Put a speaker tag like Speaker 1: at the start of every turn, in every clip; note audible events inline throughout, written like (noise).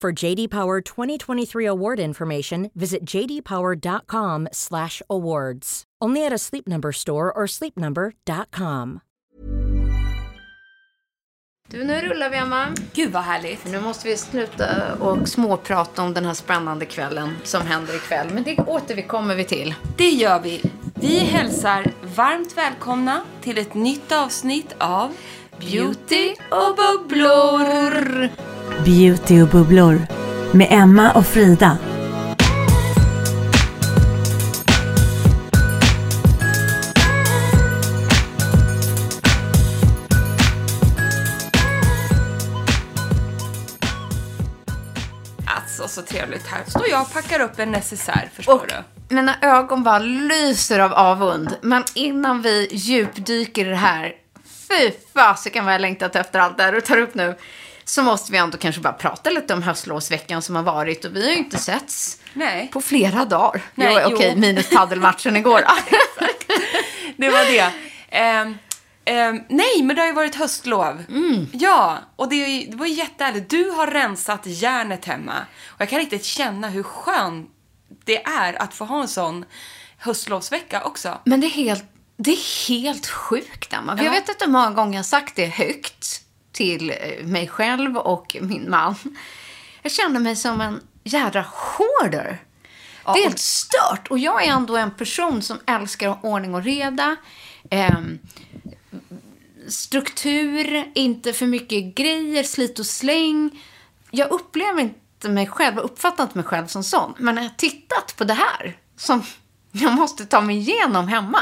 Speaker 1: For JD Power 2023 award information, visit jdpower.com/awards. Only at a Sleep Number store or sleepnumber.com.
Speaker 2: Du, nu rullar vi, Emma.
Speaker 3: Gud vad härligt.
Speaker 2: Nu måste vi sluta och småprata om den här spännande kvällen som händer ikväll. Men det återkommer vi till.
Speaker 3: Det gör vi. Vi hälsar varmt välkomna till ett nytt avsnitt av Beauty och bubblor.
Speaker 4: Beauty och bubblor med Emma och Frida.
Speaker 3: Alltså så trevligt här. Står jag och packar upp en necessär, förstår
Speaker 2: Och
Speaker 3: du?
Speaker 2: mina ögon bara lyser av avund. Men innan vi djupdyker i det här, fy fasiken vad jag längtat efter allt det här du tar upp nu. Så måste vi ändå kanske bara prata lite om höstlovsveckan som har varit. Och vi har ju inte setts
Speaker 3: Nej.
Speaker 2: på flera dagar.
Speaker 3: Nej,
Speaker 2: jo, okej,
Speaker 3: jo.
Speaker 2: minus paddelmatchen igår. (laughs) (laughs)
Speaker 3: Det var det. Ehm, ehm, nej, men det har ju varit höstlov. Ja, och det, det var jättehärligt. Du har rensat järnet hemma. Och jag kan riktigt känna hur skönt det är att få ha en sån höstlovsvecka också.
Speaker 2: Men det är helt, det är helt sjukt, Emma.
Speaker 3: Ja.
Speaker 2: Jag vet inte hur många gånger jag har sagt det högt till eh, mig själv och min man. Jag känner mig som en jädra hoarder.
Speaker 3: Ja,
Speaker 2: det är helt stört. Och jag är ändå en person som älskar ordning och reda. Ehm, struktur, inte för mycket grejer, slit och släng. Jag upplever inte mig själv, jag uppfattar inte mig själv som sån. Men när jag har tittat på det här, som jag måste ta mig igenom hemma,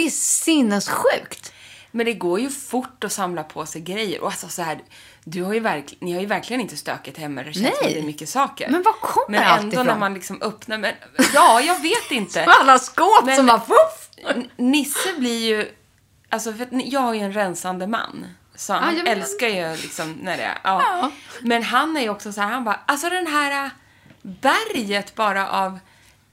Speaker 2: det är sinnessjukt.
Speaker 3: Men det går ju fort att samla på sig grejer. Och alltså så här, du har ju verkl- ni har ju verkligen inte stökigt hemma. Det känns
Speaker 2: Nej.
Speaker 3: som det är mycket saker.
Speaker 2: Men var kommer
Speaker 3: Men
Speaker 2: allt
Speaker 3: ändå när
Speaker 2: ifrån?
Speaker 3: man liksom öppnar... Men, ja, jag vet inte. (laughs)
Speaker 2: Alla skåp
Speaker 3: Men-
Speaker 2: som bara fuff!
Speaker 3: N- Nisse blir ju... Alltså, för jag är ju en rensande man. Så han
Speaker 2: vet.
Speaker 3: älskar ju liksom när det är... Ja.
Speaker 2: Ja.
Speaker 3: Men han är ju också så här, han bara, alltså den här äh, berget bara av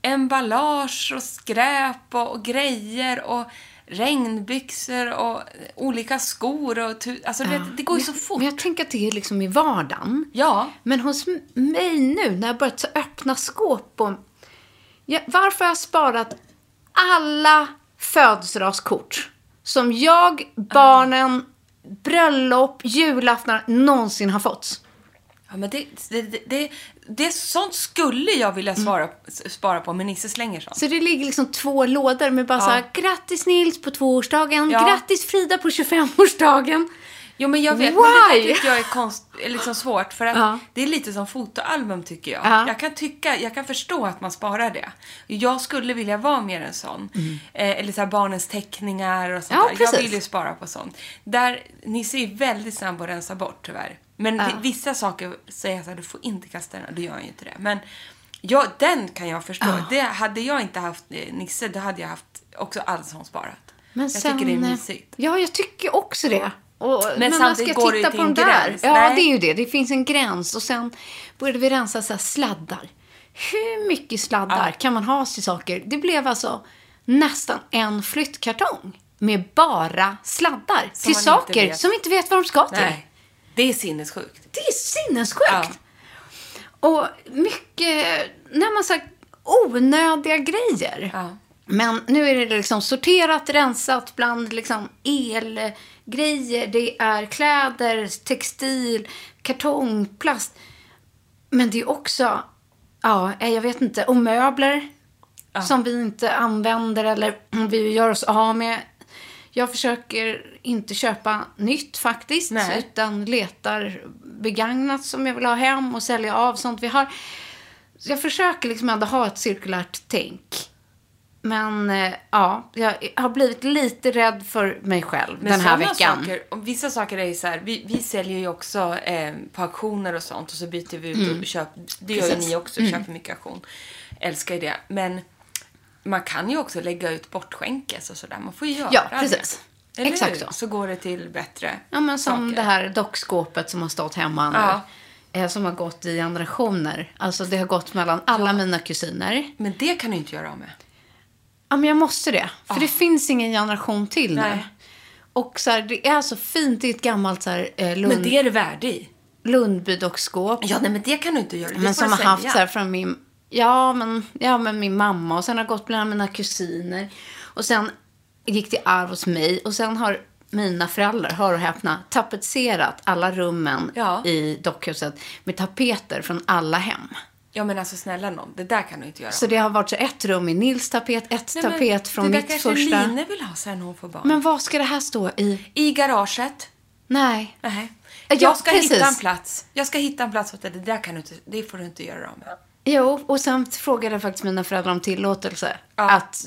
Speaker 3: emballage och skräp och, och grejer och regnbyxor och olika skor och alltså det, det går ju så fort.
Speaker 2: Men jag tänker att det är liksom i vardagen.
Speaker 3: Ja,
Speaker 2: Men hos mig nu, när jag börjat öppna skåp och... Ja, varför har jag sparat alla födelsedagskort som jag, barnen, bröllop, julaftnar någonsin har fått?
Speaker 3: Ja men det, det, det, det, sånt skulle jag vilja svara, spara på, men Nisse slänger sånt.
Speaker 2: Så det ligger liksom två lådor med bara så här, grattis Nils på tvåårsdagen,
Speaker 3: Ja.
Speaker 2: grattis Frida på 25-årsdagen.
Speaker 3: Jo, men jag vet, men det
Speaker 2: Why?
Speaker 3: tycker jag är, konst, är liksom svårt. För att
Speaker 2: Ja.
Speaker 3: det är lite som fotoalbum tycker jag.
Speaker 2: Ja.
Speaker 3: Jag kan tycka, jag kan förstå att man sparar det. Jag skulle vilja vara mer en sån. Eh, eller så här barnens teckningar och sånt
Speaker 2: Mm. Ja,
Speaker 3: där.
Speaker 2: precis.
Speaker 3: Jag vill ju spara på sånt. Där, Nisse är väldigt snabb att rensa bort tyvärr. Men
Speaker 2: Ja.
Speaker 3: vi- vissa saker säger jag så här, du får inte kasta den. Då gör jag ju inte det. Men ja, den kan jag förstå. Det, hade jag inte haft eh, Nisse, då hade jag haft också allsång sparat.
Speaker 2: Men
Speaker 3: jag
Speaker 2: sen,
Speaker 3: tycker det är
Speaker 2: eh,
Speaker 3: mysigt.
Speaker 2: Ja, jag tycker också det. Och, men man
Speaker 3: samtidigt
Speaker 2: ska
Speaker 3: går det
Speaker 2: titta
Speaker 3: ju
Speaker 2: på
Speaker 3: till
Speaker 2: de
Speaker 3: en
Speaker 2: där.
Speaker 3: gräns.
Speaker 2: Ja,
Speaker 3: Nej.
Speaker 2: det är ju det. Det finns en gräns. Och sen började vi rensa så sladdar. Hur mycket sladdar kan man ha till saker? Det blev alltså nästan en flyttkartong med bara sladdar
Speaker 3: Som
Speaker 2: till saker som inte vet vad de ska till.
Speaker 3: Nej, det är sinnessjukt.
Speaker 2: Det är sinnessjukt.
Speaker 3: Ja.
Speaker 2: Och mycket, när man sagt onödiga grejer.
Speaker 3: Ja.
Speaker 2: Men nu är det liksom sorterat, rensat bland liksom elgrejer. Det är kläder, textil, kartong, plast. Men det är också, ja, jag vet inte, och möbler som vi inte använder eller (clears throat) vi gör oss av med. Jag försöker inte köpa nytt faktiskt,
Speaker 3: Nej.
Speaker 2: utan letar begagnat som jag vill ha hem och sälja av sånt vi har. Så jag försöker liksom ändå ha ett cirkulärt tänk. Men eh, ja, jag har blivit lite rädd för mig själv
Speaker 3: Men
Speaker 2: den här veckan.
Speaker 3: Saker, och vissa saker är ju så här, vi, vi säljer ju också eh, på auktioner och sånt och så byter vi ut och köper. Det gör ju
Speaker 2: Mm. Precis. Mm.
Speaker 3: ni också, köper mycket auktion. Älskar ju det. Men man kan ju också lägga ut bortskänkes och sådär. Man får ju göra
Speaker 2: Ja,
Speaker 3: det.
Speaker 2: precis.
Speaker 3: Eller
Speaker 2: Exakt
Speaker 3: hur?
Speaker 2: så.
Speaker 3: Så går det till bättre
Speaker 2: Ja, men som
Speaker 3: saker.
Speaker 2: det här dockskåpet som har stått hemma nu.
Speaker 3: Ja.
Speaker 2: eh, Som har gått i generationer. Alltså det har gått mellan alla mina kusiner.
Speaker 3: Men det kan du inte göra av med.
Speaker 2: Ja, men jag måste det. För det finns ingen generation till nu.
Speaker 3: Nej.
Speaker 2: Och så här, det är så fint. Det är ett gammalt så här, eh, Lund,
Speaker 3: Men det är det värde i.
Speaker 2: Lundby-dockskåp.
Speaker 3: Ja, nej, men det kan du inte göra. Det
Speaker 2: men
Speaker 3: får
Speaker 2: som
Speaker 3: du
Speaker 2: har haft
Speaker 3: sälja.
Speaker 2: så här från min, ja men, ja men min mamma och sen har gått bland mina kusiner. Och sen gick det arv hos mig och sen har mina föräldrar, hör och häpna, tapetserat alla rummen
Speaker 3: Ja.
Speaker 2: i dockhuset med tapeter från alla hem.
Speaker 3: Ja, men alltså snälla någon. Det där kan du inte göra.
Speaker 2: Så det har varit så ett rum i Nils tapet, ett
Speaker 3: Nej,
Speaker 2: tapet från
Speaker 3: det
Speaker 2: mitt
Speaker 3: där kanske
Speaker 2: första.
Speaker 3: Line vill ha sen hon får barn.
Speaker 2: Men vad ska det här stå i?
Speaker 3: I garaget.
Speaker 2: Nej.
Speaker 3: Nej.
Speaker 2: Ja,
Speaker 3: Jag ska
Speaker 2: precis.
Speaker 3: hitta en plats. Jag ska hitta en plats åt dig. Det där kan du inte, det får du inte göra med.
Speaker 2: Jo, och sen frågade jag faktiskt mina föräldrar om tillåtelse.
Speaker 3: Ja.
Speaker 2: Att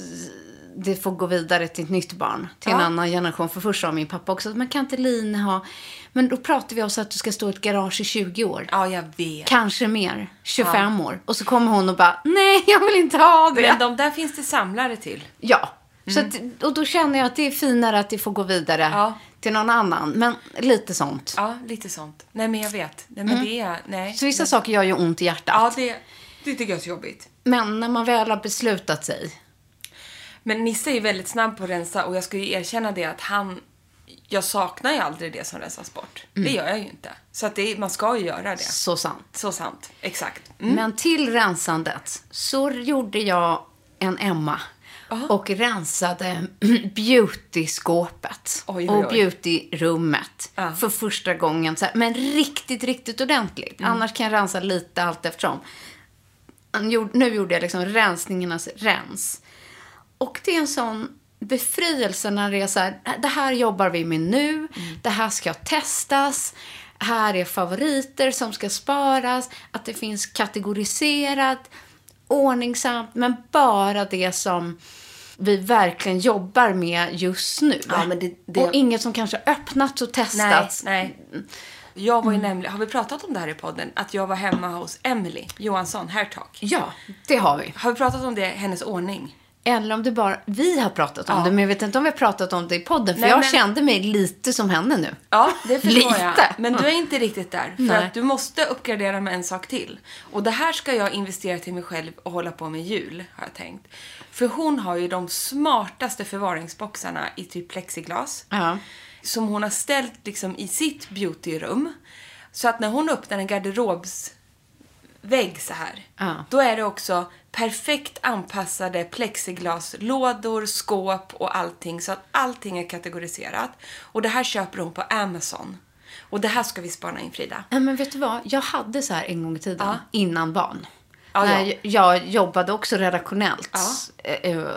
Speaker 2: det får gå vidare till ett nytt barn. Till en
Speaker 3: Ja.
Speaker 2: annan generation. För först sa min pappa också, men kan inte Line ha... Men då pratade vi om så att du ska stå i ett garage i 20 år.
Speaker 3: Ja, jag vet.
Speaker 2: Kanske mer. 25 år. Och så kommer hon och bara, nej jag vill inte ha det.
Speaker 3: Men de där finns det samlare till.
Speaker 2: Ja. Så att, och då känner jag att det är finare att det får gå vidare
Speaker 3: Ja.
Speaker 2: till någon annan. Men lite sånt.
Speaker 3: Ja, lite sånt. Nej, men jag vet. Nej, men det är... Nej.
Speaker 2: Så vissa saker gör ju ont i hjärtat.
Speaker 3: Ja, det, det tycker jag är så jobbigt.
Speaker 2: Men när man väl har beslutat sig.
Speaker 3: Men Nisse är ju väldigt snabb på att rensa och jag ska ju erkänna det att han... Jag saknar ju aldrig det som rensas bort. Det gör jag ju inte. Så att det, man ska ju göra det.
Speaker 2: Så sant.
Speaker 3: Så sant. Exakt. Mm.
Speaker 2: Men till rensandet så gjorde jag en Emma och rensade (clears throat) beautyskåpet
Speaker 3: Oj, oj,
Speaker 2: och
Speaker 3: oj.
Speaker 2: beautyrummet
Speaker 3: Ja.
Speaker 2: för första gången. Men riktigt, riktigt ordentligt.
Speaker 3: Mm.
Speaker 2: Annars kan jag rensa lite allt eftersom. Gjorde- Nu gjorde jag liksom rensningarnas rens. Och det är en sån befrielse när det är så här, det här jobbar vi med nu,
Speaker 3: Mm.
Speaker 2: det här ska testas, här är favoriter som ska sparas, att det finns kategoriserat, ordningsamt, men bara det som vi verkligen jobbar med just nu.
Speaker 3: Ja, det- det-
Speaker 2: Och inget som kanske öppnats och
Speaker 3: Nej,
Speaker 2: testats.
Speaker 3: nej. Jag
Speaker 2: Mm.
Speaker 3: var ju nämligen, har vi pratat om det här i podden? Att jag var hemma hos Emily Johansson, Hairtalk.
Speaker 2: Ja, det har vi.
Speaker 3: Har vi pratat om det, hennes ordning?
Speaker 2: Eller om det bara vi har pratat om
Speaker 3: Ja.
Speaker 2: det, men jag vet inte om vi har pratat om det i podden, för
Speaker 3: Nej,
Speaker 2: jag
Speaker 3: men-
Speaker 2: kände mig lite som henne nu.
Speaker 3: Ja, det förstår
Speaker 2: Lite.
Speaker 3: jag. Men du är inte riktigt där. För
Speaker 2: Nej.
Speaker 3: att du måste uppgradera med en sak till. Och det här ska jag investera till mig själv och hålla på med jul, har jag tänkt. För hon har ju de smartaste förvaringsboxarna i typ plexiglas.
Speaker 2: Ja.
Speaker 3: Som hon har ställt liksom i sitt beautyrum. Så att när hon öppnar en garderobsvägg så här.
Speaker 2: Ja.
Speaker 3: Då är det också perfekt anpassade plexiglaslådor, skåp och allting. Så att allting är kategoriserat. Och det här köper hon på Amazon. Och det här ska vi spana in Frida.
Speaker 2: Nej, men vet du vad? Jag hade så här en gång i tiden,
Speaker 3: Ja.
Speaker 2: innan barn.
Speaker 3: Ja,
Speaker 2: När
Speaker 3: ja.
Speaker 2: Jag jobbade också redaktionellt
Speaker 3: Ja.
Speaker 2: eh, eh,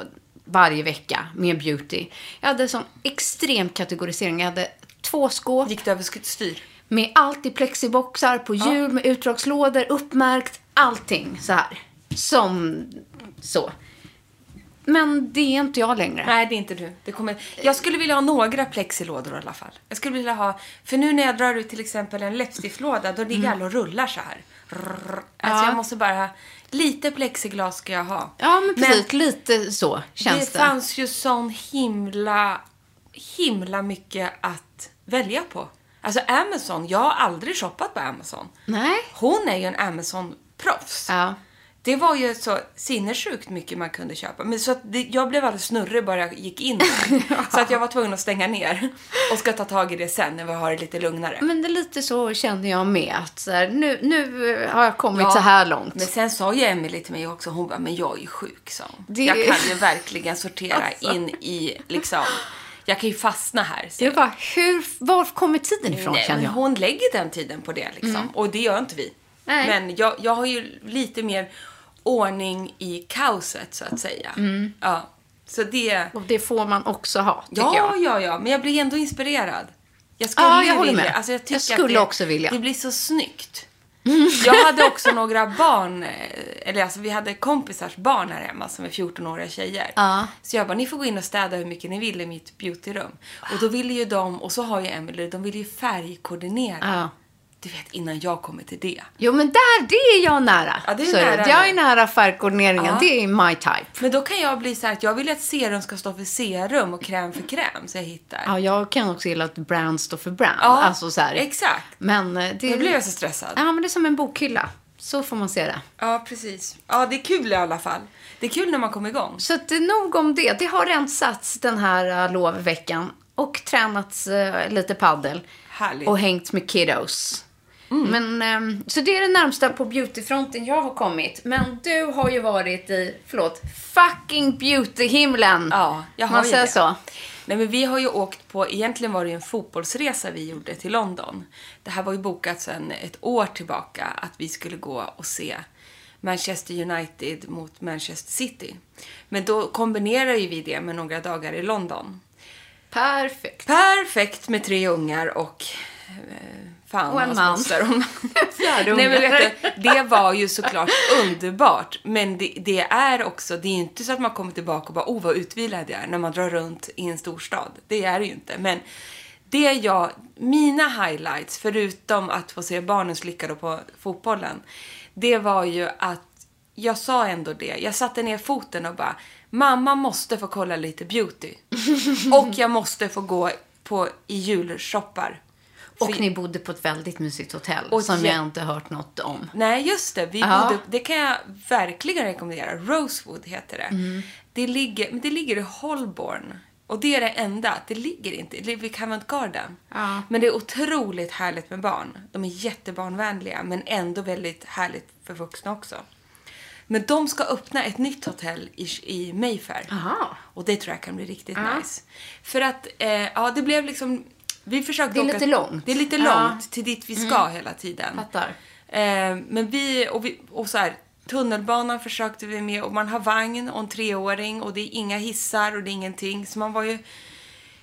Speaker 2: varje vecka med beauty. Jag hade sån extrem kategorisering. Jag hade två skåp
Speaker 3: Gick det över styr?
Speaker 2: med allt i plexiboxar, på hjul, med utdragslådor, uppmärkt, allting så här. Som så. Men det är inte jag längre.
Speaker 3: Nej, det är inte du. Det kommer... Jag skulle vilja ha några plexilådor i alla fall. Jag skulle vilja ha... För nu när jag drar ut till exempel en läppstiftlåda, då ligger alla och rullar så här. Alltså
Speaker 2: Ja.
Speaker 3: jag måste bara... Lite plexiglas ska jag ha.
Speaker 2: Ja, men precis. lite så känns
Speaker 3: det
Speaker 2: det.
Speaker 3: fanns ju sån himla, himla mycket att välja på. Alltså Amazon, jag har aldrig shoppat på Amazon.
Speaker 2: Nej.
Speaker 3: Hon är ju en Amazon-proffs.
Speaker 2: Ja.
Speaker 3: Det var ju så sinnessjukt mycket man kunde köpa. Men så att det, jag blev alldeles snurrig bara jag gick in där. (laughs) Så att jag var tvungen att stänga ner. Och ska ta tag i det sen när vi har det lite lugnare.
Speaker 2: Men det är lite så känner jag med. Att så här, nu, nu har jag kommit så här långt.
Speaker 3: Men sen sa ju Emily till mig också, hon bara, men jag är ju sjuk hon.
Speaker 2: Det-
Speaker 3: Jag kan ju verkligen sortera
Speaker 2: Alltså.
Speaker 3: in i, liksom, jag kan ju fastna här. säger
Speaker 2: Jag bara, hur, var kommer tiden ifrån
Speaker 3: Nej,
Speaker 2: känner jag? Mm.
Speaker 3: hon lägger den tiden på det liksom. Och det gör inte vi.
Speaker 2: Nej.
Speaker 3: Men jag, jag har ju lite mer ordning i kaoset så att säga.
Speaker 2: Mm.
Speaker 3: Ja. Så det...
Speaker 2: Och det får man också ha, tycker
Speaker 3: Ja,
Speaker 2: jag.
Speaker 3: ja, ja. Men jag blir ändå inspirerad. Jag skulle
Speaker 2: Ja, jag håller
Speaker 3: vilja.
Speaker 2: med.
Speaker 3: Alltså, jag,
Speaker 2: Jag skulle
Speaker 3: det,
Speaker 2: också vilja.
Speaker 3: Det blir så snyggt. Jag hade (laughs) också några barn, eh, eller alltså vi hade kompisars barn här hemma som är 14-åriga tjejer.
Speaker 2: Ja.
Speaker 3: Så jag bara, ni får gå in och städa hur mycket ni vill i mitt beautyrum. Och då ville ju de, och så har ju Emily, de ville ju färgkoordinera.
Speaker 2: Ja.
Speaker 3: Du vet, innan jag kommer till det.
Speaker 2: Jo, men där, det är jag nära.
Speaker 3: Ja, det är nära
Speaker 2: Jag är nära färgkoordineringen.
Speaker 3: Ja.
Speaker 2: Det är my type.
Speaker 3: Men då kan jag bli så här att jag vill att serum ska stå för serum och kräm för kräm, så jag hittar.
Speaker 2: Ja, jag kan också gilla att brand står för brand.
Speaker 3: Ja,
Speaker 2: alltså så här.
Speaker 3: exakt.
Speaker 2: Men eh, det...
Speaker 3: Då blir jag så stressad.
Speaker 2: Ja, men det är som en bokhylla. Så får man se det.
Speaker 3: Ja, precis. Ja, det är kul i alla fall. Det är kul när man kommer igång.
Speaker 2: Så att är nog om det. Det har rensats den här uh, lovveckan. Och tränats eh, lite paddel.
Speaker 3: Härligt.
Speaker 2: Och hängt med kiddos. Men, ehm, så det är det närmsta på beautyfronten jag har kommit. Men du har ju varit i, förlåt, fucking beautyhimlen.
Speaker 3: Ja, jag har
Speaker 2: Man
Speaker 3: ju
Speaker 2: säger
Speaker 3: det.
Speaker 2: så.
Speaker 3: Nej, men vi har ju åkt på, egentligen var det ju en fotbollsresa vi gjorde till London. Det här var ju bokat sedan ett år tillbaka att vi skulle gå och se Manchester United mot Manchester City. Men då kombinerar ju vi det med några dagar i London.
Speaker 2: Perfekt.
Speaker 3: Perfekt med tre ungar och eh, fan
Speaker 2: Och en man. (laughs) Fjärde
Speaker 3: Nej, men vet du, det var ju såklart underbart. Men det, det är också, det är inte så att man kommer tillbaka och bara, oh vad utvilad jag är när man drar runt i en storstad. Det är det ju inte. Men det jag, mina highlights, förutom att få se barnen slicka då på fotbollen, det var ju att jag sa ändå det. Jag satte ner foten och bara, mamma måste få kolla lite beauty. (laughs) och jag måste få gå på i julshoppar.
Speaker 2: Och
Speaker 3: För-
Speaker 2: ni bodde på ett väldigt mysigt hotell
Speaker 3: Och
Speaker 2: som jag inte hört något om.
Speaker 3: Nej, just det. Vi
Speaker 2: Ja.
Speaker 3: bodde, det kan jag verkligen rekommendera. Rosewood heter det.
Speaker 2: Mm.
Speaker 3: Det, ligger, men det ligger i Holborn. Och det är det enda. Det ligger inte det ligger vid Covent Garden.
Speaker 2: Ja.
Speaker 3: Men det är otroligt härligt med barn. De är jättebarnvänliga, men ändå väldigt härligt för vuxna också. Men de ska öppna ett nytt hotell i, i Mayfair.
Speaker 2: Aha.
Speaker 3: Och det tror jag kan bli riktigt
Speaker 2: Ja.
Speaker 3: nice. För att, eh, ja, det blev liksom... Vi försökte
Speaker 2: Det är
Speaker 3: åka-
Speaker 2: lite långt.
Speaker 3: Det är lite
Speaker 2: Ja. Mm.
Speaker 3: långt till dit vi ska hela tiden.
Speaker 2: Fattar.
Speaker 3: Eh, men vi och, vi, och så här, tunnelbanan försökte vi med och man har vagn och en treåring och det är inga hissar och det är ingenting. Så man var ju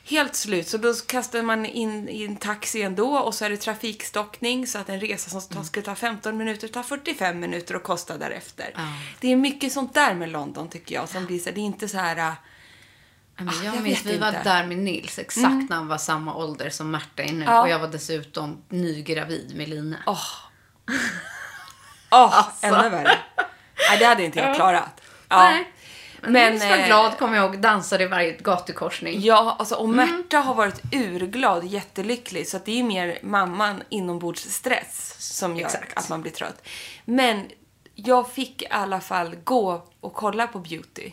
Speaker 3: helt slut. Så då kastade man in i en taxi ändå och så är det trafikstockning så att en resa som
Speaker 2: Mm.
Speaker 3: skulle ta 15 minuter tar 45 minuter och kostar därefter. Det är mycket sånt där med London tycker jag som blir så det är inte så här...
Speaker 2: men
Speaker 3: Ah,
Speaker 2: jag
Speaker 3: jag
Speaker 2: minns, vi var
Speaker 3: inte.
Speaker 2: där med Nils exakt när han var samma ålder som Märta är nu.
Speaker 3: Ja.
Speaker 2: Och jag var dessutom nygravid med Line.
Speaker 3: Åh, (laughs) Åh,
Speaker 2: Alltså.
Speaker 3: ännu värre. Nej, det hade inte jag klarat. Ja.
Speaker 2: Nej. Men,
Speaker 3: Men,
Speaker 2: Nils var
Speaker 3: eh,
Speaker 2: glad, kommer jag ihåg, dansade i varje gatukorsning.
Speaker 3: Ja, alltså, och Märta har varit urglad, jättelycklig. Så det är mer mamman inombordsstress som gör
Speaker 2: Exakt.
Speaker 3: att man blir trött. Men jag fick i alla fall gå och kolla på beauty.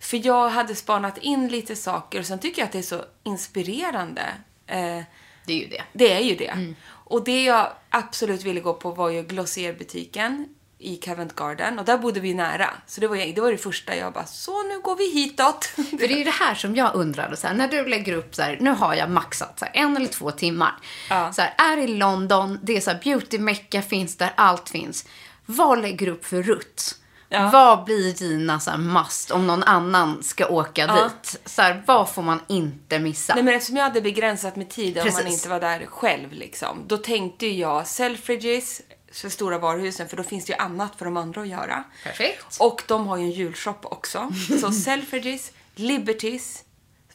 Speaker 3: För jag hade spanat in lite saker och sen tycker jag att det är så inspirerande. Eh,
Speaker 2: Det är ju det.
Speaker 3: det är ju det.
Speaker 2: Mm.
Speaker 3: Och det jag absolut ville gå på var ju Glossier-butiken i Covent Garden. Och där bodde vi nära. Så det var, det var det första jag bara, så nu går vi hitåt. (laughs)
Speaker 2: För det är ju det här som jag undrade. Så här, när du lägger upp så här, nu har jag maxat så här, en eller två timmar.
Speaker 3: Ja.
Speaker 2: Så här, är i London, det är så här, beauty-mecka finns där, allt finns. Vad lägger du upp för rutt?
Speaker 3: Ja.
Speaker 2: Vad blir dina så här, must om någon annan ska åka
Speaker 3: Ja.
Speaker 2: dit? Så här, vad får man inte missa?
Speaker 3: Nej men eftersom jag hade begränsat med tid om man
Speaker 2: Precis.
Speaker 3: inte var där själv liksom. Då tänkte jag Selfridges för stora varuhusen för då finns det ju annat för de andra att göra.
Speaker 2: Perfekt.
Speaker 3: Och de har ju en julshop också. Så (laughs) Selfridges, Liberties,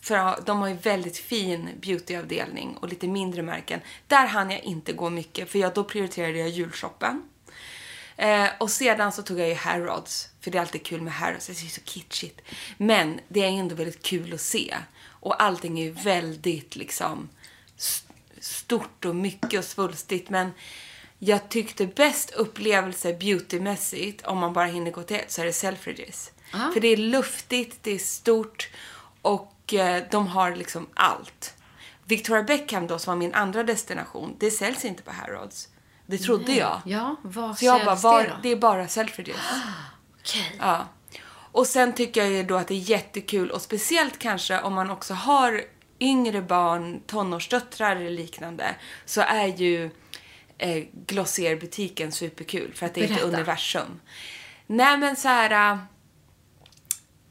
Speaker 3: för de har ju väldigt fin beautyavdelning och lite mindre märken. Där hann jag inte gå mycket för jag, då prioriterade jag julshoppen. Eh, och sedan så tog jag ju Harrods, för det är alltid kul med Harrods, det är så kitschigt. Men det är ändå väldigt kul att se. Och allting är ju väldigt liksom st- stort och mycket och svulstigt. Men jag tyckte bäst upplevelse beautymässigt, om man bara hinner gå till ett, så är det Selfridges. För det är luftigt, det är stort och eh, de har liksom allt. Victoria Beckham då, som var min andra destination, det säljs inte på Harrods. Det trodde jag.
Speaker 2: Ja, vad
Speaker 3: Så jag bara, var,
Speaker 2: det då?
Speaker 3: det är bara Selfridges.
Speaker 2: Okej.
Speaker 3: Ja. Och sen tycker jag ju då att det är jättekul och speciellt kanske om man också har yngre barn, tonårsdöttrar eller liknande så är ju eh, Glossier-butiken superkul för att det är ett
Speaker 2: Berätta.
Speaker 3: universum. Nej men så här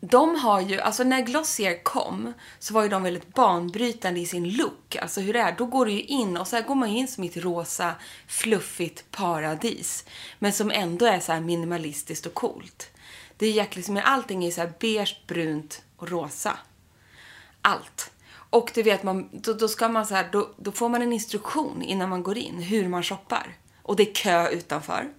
Speaker 3: de har ju, alltså när Glossier kom så var ju de väldigt banbrytande i sin look. Alltså hur det är, då går du ju in och så här går man ju in som ett rosa, fluffigt paradis. Men som ändå är så här minimalistiskt och coolt. Det är jäkligt, men allting är så här beige, brunt och rosa. Allt. Och du vet, man, då, då ska man så här, då, då får man en instruktion innan man går in hur man shoppar. Och det är kö utanför.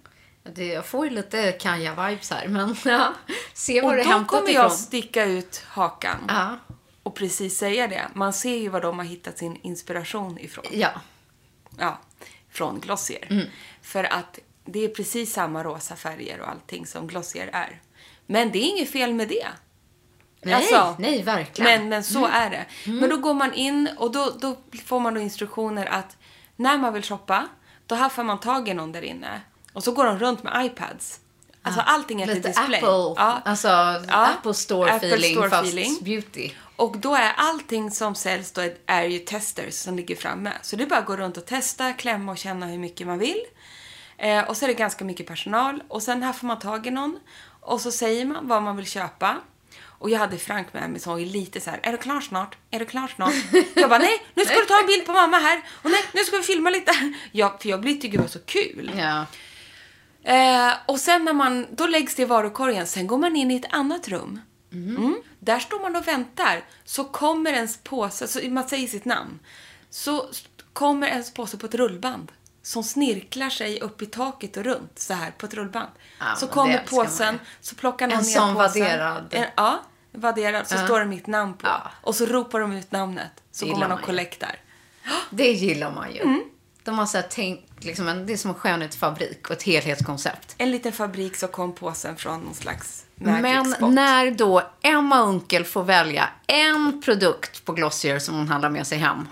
Speaker 2: Det, jag får ju lite Kaja-vibes här, men (laughs) ja. Se var
Speaker 3: Och
Speaker 2: det
Speaker 3: då
Speaker 2: hämtat
Speaker 3: kommer
Speaker 2: ifrån.
Speaker 3: jag sticka ut hakan
Speaker 2: Ja.
Speaker 3: och precis säga det. Man ser ju var de har hittat sin inspiration ifrån.
Speaker 2: Ja.
Speaker 3: Ja, från Glossier.
Speaker 2: Mm.
Speaker 3: För att det är precis samma rosa färger och allting som Glossier är. Men det är inget fel med det.
Speaker 2: Nej,
Speaker 3: Alltså,
Speaker 2: nej, verkligen. Mm.
Speaker 3: Men, men så är det. Men då går man in och då, då får man då instruktioner att när man vill shoppa, då haffar man tag i någon där inne. Och så går de runt med iPads. Alltså allting är
Speaker 2: Lite
Speaker 3: display.
Speaker 2: Apple,
Speaker 3: Ja.
Speaker 2: alltså
Speaker 3: Ja,
Speaker 2: Apple Store
Speaker 3: Apple
Speaker 2: feeling
Speaker 3: Store
Speaker 2: fast
Speaker 3: feeling.
Speaker 2: beauty.
Speaker 3: Och då är allting som säljs då är- ju testers som ligger framme. Så det är bara att gå runt och testa, klämma och känna hur mycket man vill. Eh, och så är det ganska mycket personal. Och sen här får man tag i någon. Och så säger man vad man vill köpa. Och jag hade Frank med mig som var lite så här, är du klar snart? Är du klar snart? (laughs) Jag bara, nej, nu ska du ta en bild på mamma här. Och nej, nu ska vi filma lite. (laughs) Ja, för jag blir tycker det var så kul.
Speaker 2: Ja.
Speaker 3: Eh, och sen när man, då läggs det i varukorgen, sen går man in i ett annat rum. Mm. Där står man och väntar. Så kommer ens påse, så man säger sitt namn. Så kommer ens påse på ett rullband. Som snirklar sig upp i taket och runt så här på ett rullband.
Speaker 2: Ja,
Speaker 3: så kommer påsen, så plockar någon
Speaker 2: En
Speaker 3: ner
Speaker 2: sån
Speaker 3: påsen.
Speaker 2: vadderad.
Speaker 3: En, ja, vadderad. Så står det mitt namn på.
Speaker 2: Ja.
Speaker 3: Och så ropar de ut namnet. Så går man och kollektar.
Speaker 2: Det gillar man ju.
Speaker 3: Mm.
Speaker 2: De har så här tänkt, liksom, en, det är som en skönhetsfabrik och ett helhetskoncept.
Speaker 3: En liten fabrik så kom påsen från någon slags
Speaker 2: Men
Speaker 3: spot.
Speaker 2: när då Emma Unkel får välja en produkt på Glossier som hon handlar med sig hem.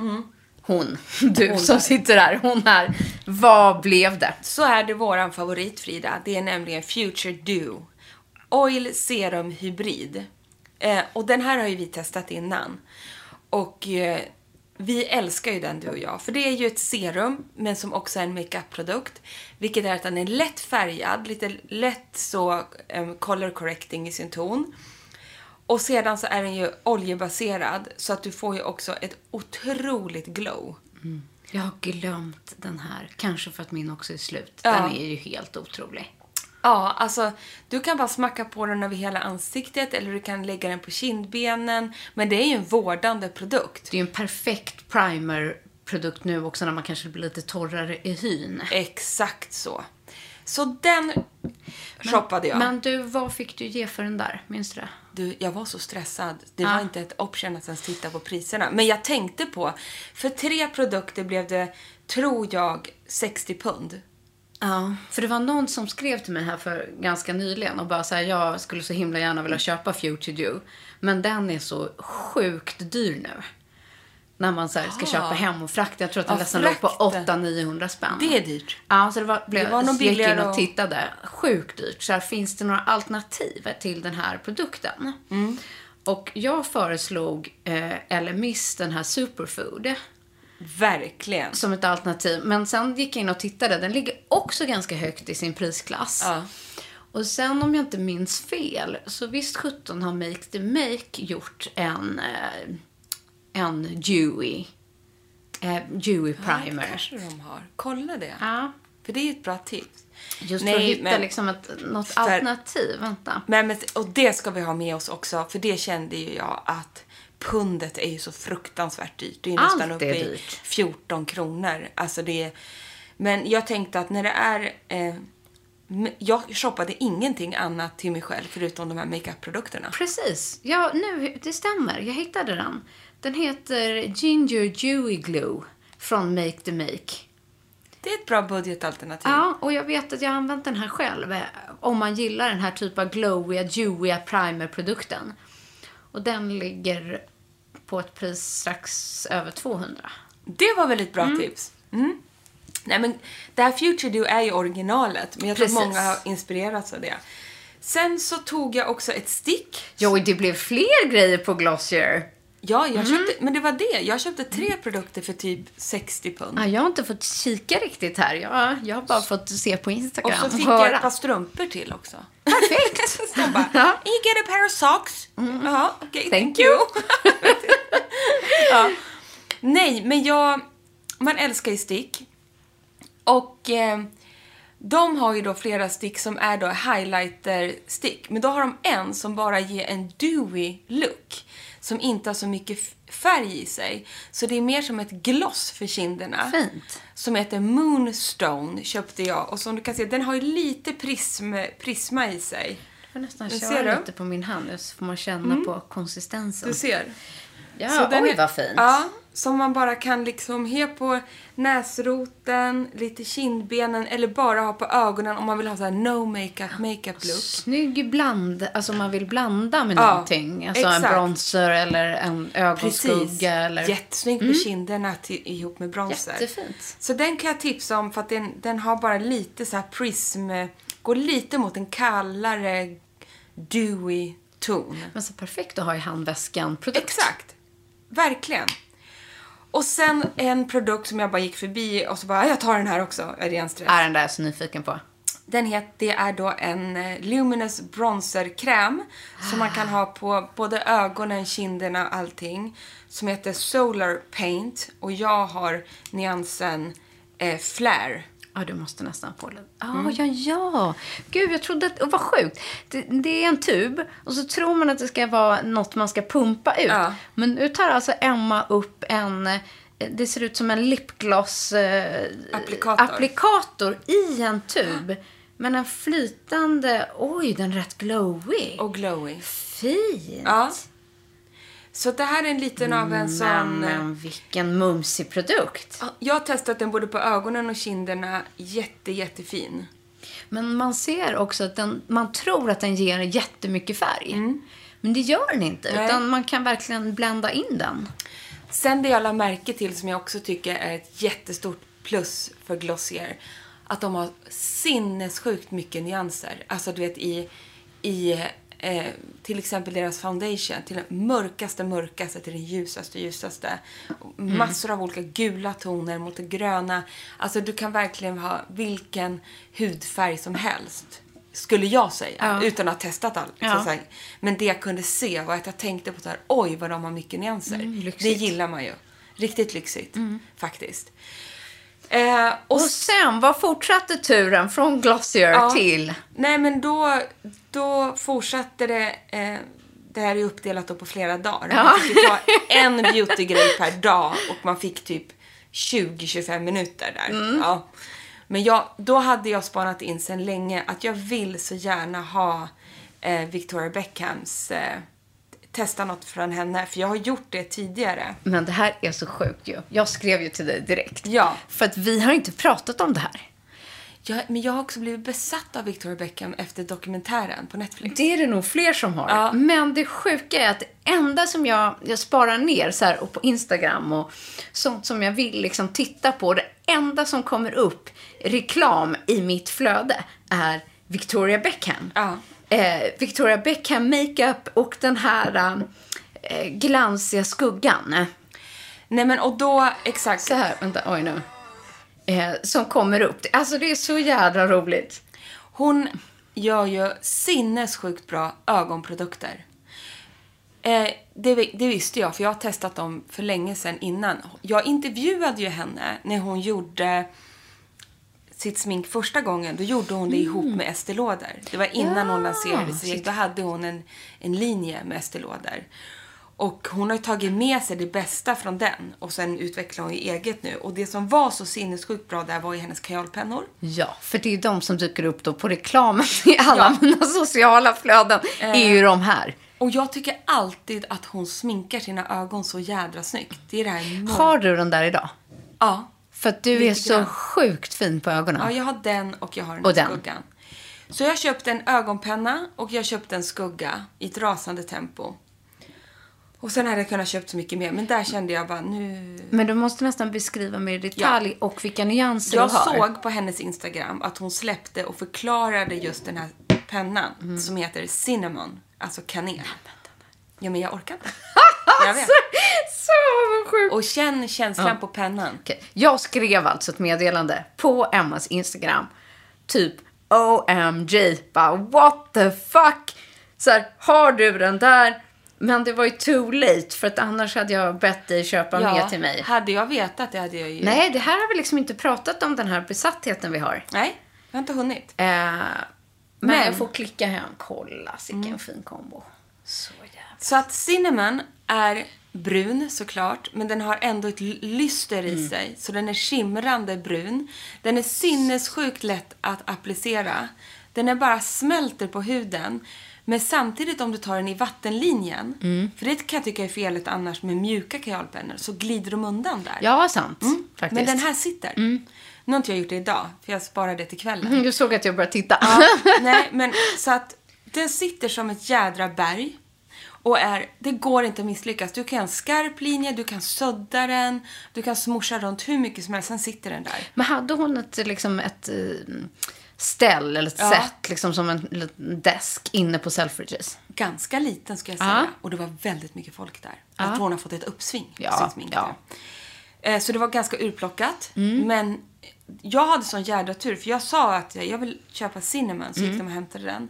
Speaker 2: Hon, du
Speaker 3: Mm. Hon (laughs)
Speaker 2: som
Speaker 3: där.
Speaker 2: sitter där, hon här. Vad blev det?
Speaker 3: så är det våran favorit Frida. Det är nämligen Future Dew. Oil Serum Hybrid. Eh, och den här har ju vi testat innan. Och eh, vi älskar ju den du och jag. För det är ju ett serum, men som också är en makeup-produkt. Vilket är att den är lätt färgad, lite lätt så eh, color correcting i sin ton. Och sedan så är den ju oljebaserad, så att du får ju också ett otroligt glow.
Speaker 2: Jag har glömt den här. Kanske för att min också är slut.
Speaker 3: Ja.
Speaker 2: Den är ju helt otrolig.
Speaker 3: Ja, alltså du kan bara smacka på den över hela ansiktet eller du kan lägga den på kindbenen. Men det är ju en vårdande produkt.
Speaker 2: Det är ju en perfekt primer-produkt nu också när man kanske blir lite torrare i hyn.
Speaker 3: Exakt så. Så den shoppade jag.
Speaker 2: Men du, vad fick du ge för den där? Minns du det?
Speaker 3: Du, jag var så stressad. Det
Speaker 2: Ja.
Speaker 3: var inte ett option att ens titta på priserna. Men jag tänkte på, för tre produkter blev det, tror jag, 60 pund.
Speaker 2: Ja, för det var någon som skrev till mig här för ganska nyligen och bara säga jag skulle så himla gärna vilja köpa Future Dew. Men den är så sjukt dyr nu. När man så här, ska
Speaker 3: Ah.
Speaker 2: köpa hem och frakta. Jag tror att den
Speaker 3: Ja,
Speaker 2: nästan låg på
Speaker 3: frakten.
Speaker 2: 800-900 spänn.
Speaker 3: Det är dyrt.
Speaker 2: Ja, så det var, blev,
Speaker 3: Det var
Speaker 2: så gick in och tittade. Sjukt dyrt. Så här, finns det några alternativ till den här produkten?
Speaker 3: Mm.
Speaker 2: Och jag föreslog eh, Elemis, den här Superfood
Speaker 3: Verkligen.
Speaker 2: som ett alternativ. Men sen gick jag in och tittade. Den ligger också ganska högt i sin prisklass.
Speaker 3: Ja.
Speaker 2: Och sen om jag inte minns fel, så visst 17 har Make the Make gjort en, eh, en Dewy, eh,
Speaker 3: Ja, det
Speaker 2: primer.
Speaker 3: kanske de har. Kolla det.
Speaker 2: Ja,
Speaker 3: För det är ju ett bra tips.
Speaker 2: just
Speaker 3: Nej,
Speaker 2: för att hitta
Speaker 3: men-
Speaker 2: liksom ett, något
Speaker 3: För-
Speaker 2: alternativ. Vänta.
Speaker 3: Men, men, och det ska vi ha med oss också, för det kände ju jag att pundet är ju så fruktansvärt dyrt. Det är
Speaker 2: Allt
Speaker 3: nästan uppe
Speaker 2: är
Speaker 3: i
Speaker 2: dyrt.
Speaker 3: 14 kronor. Alltså det är, men jag tänkte att när det är... Eh, jag shoppade ingenting annat till mig själv förutom de här makeup-produkterna.
Speaker 2: Precis. Ja, nu, det stämmer. Jag hittade den. Den heter Ginger Dewy Glue från Make the Make.
Speaker 3: Det är ett bra budgetalternativ.
Speaker 2: Ja, och jag vet att jag har använt den här själv. eh, Om man gillar den här typen av glowiga, dewiga primer-produkten. Och den ligger på ett pris strax över 200.
Speaker 3: Det var väl ett bra tips. Mm. Nej, men det här Future Do är ju originalet, men jag
Speaker 2: Precis.
Speaker 3: tror många har inspirerats av det. Sen så tog jag också ett stick.
Speaker 2: Jo, det blev fler grejer på Glossier.
Speaker 3: Ja, jag köpte, men det var det. Jag köpte tre produkter för typ 60 pund.
Speaker 2: Ja, jag har inte fått kika riktigt här. Jag, jag har bara fått se på Instagram
Speaker 3: Och så fick
Speaker 2: höra.
Speaker 3: jag ett par strumpor till också.
Speaker 2: Perfekt! (laughs)
Speaker 3: De bara,
Speaker 2: Ja.
Speaker 3: you get a pair of socks. Ja, okej,
Speaker 2: Thank
Speaker 3: thank you. (laughs) ja. Nej, men jag... Man älskar ju stick. Och eh, de har ju då flera stick som är då highlighter-stick. Men då har de en som bara ger en dewy look. Som inte har så mycket färg i sig. Så det är mer som ett gloss för kinderna.
Speaker 2: Fint.
Speaker 3: Som heter Moonstone köpte jag. Och som du kan se, den har ju lite prism, prisma i sig.
Speaker 2: Jag får nästan
Speaker 3: Du
Speaker 2: köra
Speaker 3: du?
Speaker 2: lite på min hand så får man känna på konsistensen.
Speaker 3: Du ser.
Speaker 2: Ja,
Speaker 3: Så den
Speaker 2: oj
Speaker 3: är-
Speaker 2: vad fint.
Speaker 3: Ja, som man bara kan liksom ha på näsroten, lite kindbenen eller bara ha på ögonen om man vill ha så här no makeup makeup look.
Speaker 2: Snygg bland, alltså om man vill blanda med
Speaker 3: Ja,
Speaker 2: någonting. Alltså en
Speaker 3: exakt.
Speaker 2: bronzer eller en ögonskugga eller...
Speaker 3: Jättesnyggt med kinderna till, ihop med bronzer.
Speaker 2: Jättefint.
Speaker 3: Så den kan jag tipsa om för att den, den har bara lite så här prism, går lite mot en kallare dewy ton.
Speaker 2: Men så perfekt att ha i handväskan produkt.
Speaker 3: Exakt. Verkligen. Och sen en produkt som jag bara gick förbi och så bara, jag tar den här också. Jag är ren stress.
Speaker 2: Är den där så nyfiken på.
Speaker 3: Den het, det är då en eh, Luminous bronzerkräm som man kan ha på både ögonen, kinderna och allting. Som heter Solar Paint och jag har nyansen eh, Flare.
Speaker 2: Ja, du måste nästan få lite. Ah,
Speaker 3: Mm.
Speaker 2: ja, ja. Gud, jag trodde att... Oh, vad sjukt. Det, det är en tub och så tror man att det ska vara något man ska pumpa ut.
Speaker 3: Ja.
Speaker 2: Men nu tar alltså Emma upp en... eh, Det ser ut som en lipgloss... Eh,
Speaker 3: Applikator.
Speaker 2: applikator i en tub. Men en flytande... Oj, den är rätt glowy.
Speaker 3: Och glowy.
Speaker 2: Fint.
Speaker 3: Ja. Så det här är en liten av en sån... eh,
Speaker 2: Men vilken mumsig produkt.
Speaker 3: Ja, Jag har testat den både på ögonen och kinderna. Jätte, jättefin.
Speaker 2: Men man ser också att den, man tror att den ger jättemycket färg. Men det gör den inte,
Speaker 3: Nej.
Speaker 2: utan man kan verkligen blända in den.
Speaker 3: Sen det jag la märke till som jag också tycker är ett jättestort plus för Glossier. Att de har sinnessjukt mycket nyanser. Alltså du vet i, i eh, till exempel deras foundation. Till den mörkaste mörkaste till den ljusaste ljusaste. Massor av olika gula toner mot det gröna. Alltså du kan verkligen ha vilken hudfärg som helst. Skulle jag säga.
Speaker 2: Ja.
Speaker 3: Utan att ha testat allt.
Speaker 2: Ja.
Speaker 3: Men det jag kunde se var att jag tänkte på så här, oj vad de har mycket nyanser.
Speaker 2: Mm,
Speaker 3: det gillar man ju. Riktigt lyxigt, faktiskt. Eh, och
Speaker 2: Och sen, vad fortsatte turen från Glossier
Speaker 3: Ja.
Speaker 2: till?
Speaker 3: Nej, men då, då fortsatte det. Eh, det här är uppdelat på flera dagar. Man fick ta en beautygrej per dag och man fick typ 20-25 minuter där. Ja. Men jag, då hade jag spanat in sen länge att jag vill så gärna ha eh, Victoria Beckhams eh, testa något från henne. För jag har gjort det tidigare.
Speaker 2: Men det här är så sjukt ju. Jag skrev ju till dig direkt.
Speaker 3: Ja.
Speaker 2: För att vi har inte pratat om det här.
Speaker 3: Jag, men jag har också blivit besatt av Victoria Beckham efter dokumentären på Netflix.
Speaker 2: Det är det nog fler som har.
Speaker 3: Ja.
Speaker 2: Men det sjuka är att det enda som jag, jag sparar ner så här, och på Instagram och sånt som jag vill liksom titta på. Det enda som kommer upp reklam i mitt flöde är Victoria Beckham.
Speaker 3: Ja.
Speaker 2: Eh, Victoria Beckham makeup och den här eh, glansiga skuggan.
Speaker 3: Nej men och då, exakt.
Speaker 2: Så här, vänta, oj nu. Eh, som kommer upp. Alltså det är så jädra roligt.
Speaker 3: Hon gör ju sinnessjukt bra ögonprodukter. Eh, det, det visste jag, för jag har testat dem för länge sedan innan. Jag intervjuade ju henne när hon gjorde sitt smink första gången. Då gjorde hon det ihop med Estée Lauder. Det var innan hon lanserade sig. Då hade hon en, en linje med Estée Lauder. Och hon har ju tagit med sig det bästa från den och sen utvecklar hon ju eget nu. Och det som var så sinnessjukt bra där var ju hennes kajalpennor.
Speaker 2: Ja, för det är de som dyker upp då på reklamen (laughs) i alla
Speaker 3: Ja.
Speaker 2: mina sociala flöden. är ju de här.
Speaker 3: Och jag tycker alltid att hon sminkar sina ögon så jädra snyggt. Det är det här
Speaker 2: Har du den där idag?
Speaker 3: Ja.
Speaker 2: För att du är så
Speaker 3: grann.
Speaker 2: sjukt fin på ögonen.
Speaker 3: Ja, jag har den och jag har den
Speaker 2: Och den.
Speaker 3: skuggan. Så jag köpte en ögonpenna och jag köpte en skugga i ett rasande tempo. Och sen hade jag kunnat köpt så mycket mer, men där kände jag bara nu...
Speaker 2: Men du måste nästan beskriva mer i detalj och vilka nyanser
Speaker 3: Jag
Speaker 2: du har.
Speaker 3: såg på hennes Instagram att hon släppte och förklarade just den här pennan
Speaker 2: Mm.
Speaker 3: som heter Cinnamon, alltså kanel. Ja, men jag orkar inte. (laughs) Jag vet.
Speaker 2: Så avundsjuk.
Speaker 3: Och känn känslan på pennan.
Speaker 2: Okej, Jag skrev alltså ett meddelande på Emmas Instagram. Typ OMG, bara what the fuck. Så här, har du den där? Men det var ju too late för att annars hade jag bett dig köpa mer till mig.
Speaker 3: hade jag vetat det hade jag ju...
Speaker 2: Nej, det här har vi liksom inte pratat om den här besattheten vi har.
Speaker 3: Nej, jag har inte hunnit.
Speaker 2: Eh, men,
Speaker 3: Men-
Speaker 2: jag får klicka hem. Kolla, vilken fin kombo. Så jävla...
Speaker 3: Så att cinnamon är brun såklart, men den har ändå ett lyster i sig. Så den är skimrande brun. Den är sinnessjukt lätt att applicera. Den är bara smälter på huden. Men samtidigt om du tar den i vattenlinjen, för det kan jag tycka är felet annars med mjuka kajalpennor, så glider de undan där.
Speaker 2: Ja, sant. Faktiskt.
Speaker 3: Mm. Men den här sitter. Nu har inte jag gjort det idag, för jag sparar det till kvällen. (laughs)
Speaker 2: Mm, Du såg att jag började titta.
Speaker 3: Ja, (laughs) nej, men så att den sitter som ett jädra berg. Och är, det går inte att misslyckas. Du kan ha en skarp linje, du kan sudda den, du kan smorsa runt hur mycket som helst, sen sitter den där.
Speaker 2: Men hade hon ett, liksom ett eh, ställ eller ett
Speaker 3: Ja.
Speaker 2: sätt, liksom som en liten desk inne på Selfridges?
Speaker 3: Ganska liten ska jag säga.
Speaker 2: Ja.
Speaker 3: Och det var väldigt mycket folk där. Jag tror hon har fått ett uppsving.
Speaker 2: Ja,
Speaker 3: sin smink
Speaker 2: ja.
Speaker 3: Eh, Så det var ganska urplockat.
Speaker 2: Mm.
Speaker 3: Men jag hade sån jädra tur, för jag sa att jag vill köpa Cinnamon, så
Speaker 2: Mm.
Speaker 3: gick de och hämtade den.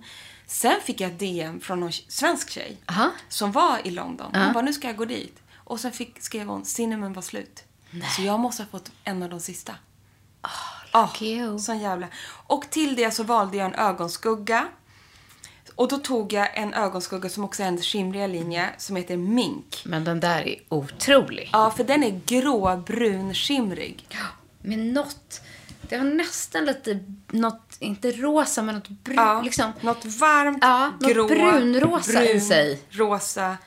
Speaker 3: Sen fick jag ett DM från någon svensk tjej
Speaker 2: Aha.
Speaker 3: som var i London. Hon bara, nu ska jag gå dit. Och sen fick, skrev hon, Cinnamon var slut. Så jag måste ha fått en av de sista. Oh,
Speaker 2: you.
Speaker 3: sån jävla. Och till det så valde jag en ögonskugga. Och då tog jag en ögonskugga som också är en skimriga linje som heter Mink.
Speaker 2: Men den där är otrolig.
Speaker 3: Ja, för den är gråbrun skimrig.
Speaker 2: Med något, det var nästan lite, något, inte rosa, men något brun,
Speaker 3: Ja,
Speaker 2: liksom.
Speaker 3: Något varmt,
Speaker 2: Ja,
Speaker 3: grå,
Speaker 2: brunrosa i
Speaker 3: brun,
Speaker 2: sig.
Speaker 3: rosa.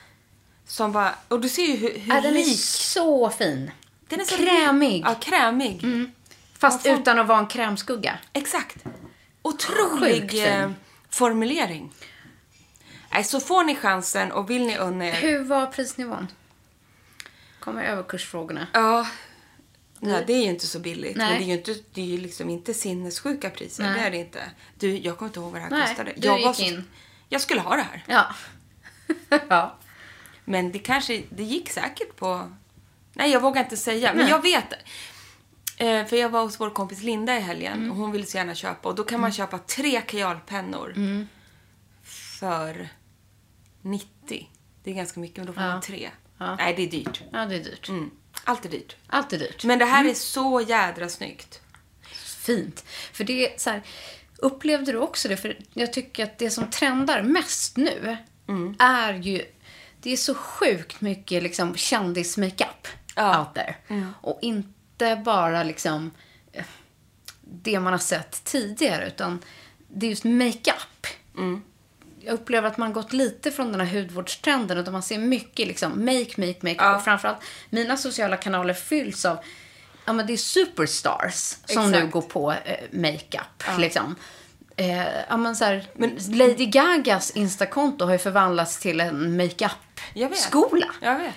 Speaker 3: Som bara, och du ser ju hur, hur
Speaker 2: Ja, den är
Speaker 3: rik.
Speaker 2: så fin.
Speaker 3: Den är så
Speaker 2: Krämig.
Speaker 3: Ja, krämig.
Speaker 2: Fast
Speaker 3: Vad fan-
Speaker 2: utan att vara en krämskugga.
Speaker 3: Exakt. Otrolig eh, formulering. Nej, så får ni chansen och vill ni unna er.
Speaker 2: Hur var prisnivån? Kommer överkursfrågorna.
Speaker 3: Ja. Nej, det är ju inte så billigt.
Speaker 2: Nej.
Speaker 3: Men det är ju inte, det är ju liksom inte sinnessjuka priser.
Speaker 2: Nej.
Speaker 3: Det är det inte. Du, jag kommer inte ihåg vad det här
Speaker 2: Nej,
Speaker 3: kostade.
Speaker 2: du
Speaker 3: jag
Speaker 2: gick
Speaker 3: så-
Speaker 2: in.
Speaker 3: Jag skulle ha det här.
Speaker 2: Ja. (laughs) ja.
Speaker 3: Men det kanske, det gick säkert på... Nej, jag vågar inte säga. Men jag vet. Eh, för jag var hos vår kompis Linda i helgen
Speaker 2: Mm.
Speaker 3: och hon ville så gärna köpa. Och då kan man köpa tre kajalpennor
Speaker 2: Mm.
Speaker 3: för 90. Det är ganska mycket, men då får
Speaker 2: Ja.
Speaker 3: man tre.
Speaker 2: Ja.
Speaker 3: Nej, det är dyrt.
Speaker 2: ja, det är dyrt.
Speaker 3: Mm. Allt är dyrt.
Speaker 2: Allt är dyrt.
Speaker 3: Men det här
Speaker 2: Mm.
Speaker 3: är så jädra snyggt.
Speaker 2: Fint. För det är så här, upplevde du också det? För jag tycker att det som trendar mest nu
Speaker 3: Mm.
Speaker 2: är ju, det är så sjukt mycket liksom kändismakeup
Speaker 3: Ja. Mm.
Speaker 2: out there. Och inte bara liksom eh, det man har sett tidigare, utan det är just makeup.
Speaker 3: Mm.
Speaker 2: Jag upplever att man gått lite från den här hudvårdstrenden och man ser mycket liksom make, make, make.
Speaker 3: Ja.
Speaker 2: Och framförallt mina sociala kanaler fylls av Ja, men det är superstars som
Speaker 3: Exakt.
Speaker 2: nu går på eh, makeup. Liksom. Eh, ja, men så här, Lady Gagas Instakonto har ju förvandlats till en
Speaker 3: Jag vet.
Speaker 2: makeup-skola.
Speaker 3: Jag vet.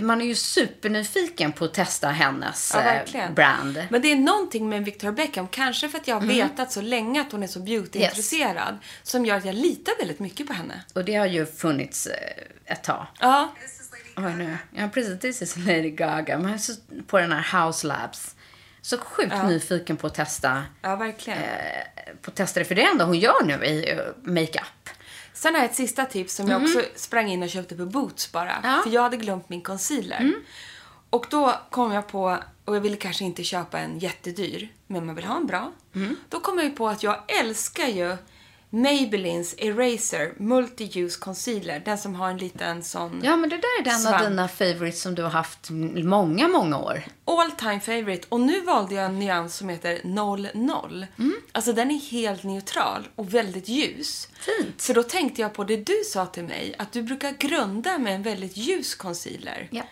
Speaker 2: Man är ju supernyfiken på att testa hennes
Speaker 3: Ja,
Speaker 2: eh, brand.
Speaker 3: Men det är någonting med Victoria Beckham, kanske för att jag har
Speaker 2: Mm.
Speaker 3: vetat så länge att hon är så beautyintresserad, som gör att jag litar väldigt mycket på henne.
Speaker 2: Och det har ju funnits eh, ett tag.
Speaker 3: Ja,
Speaker 2: Oj, nu. Ja, precis. This is Lady Gaga. Jag är så, på den här House Labs. Så sjukt nyfiken på att testa
Speaker 3: ja verkligen.
Speaker 2: eh, på att testa det. För det enda hon gör nu i eh, makeup.
Speaker 3: Sen har jag ett sista tips som jag också sprang in och köpte på Boots bara.
Speaker 2: Mhm. Ja. Mm.
Speaker 3: För jag hade glömt min concealer. Och då kom jag på, och jag ville kanske inte köpa en jättedyr, men man vill ha en bra.
Speaker 2: Mm.
Speaker 3: Då kom jag ju på att jag älskar ju Maybellines Eraser Multi-Use Concealer. Den som har en liten sån
Speaker 2: Ja, men det där är den
Speaker 3: svamp.
Speaker 2: av dina favorites som du har haft många, många år.
Speaker 3: all time favorite. Och nu valde jag en nyans som heter 00.
Speaker 2: Mm.
Speaker 3: Alltså den är helt neutral och väldigt ljus.
Speaker 2: Fint.
Speaker 3: För då tänkte jag på det du sa till mig, att du brukar grunda med en väldigt ljus concealer.
Speaker 2: Ja.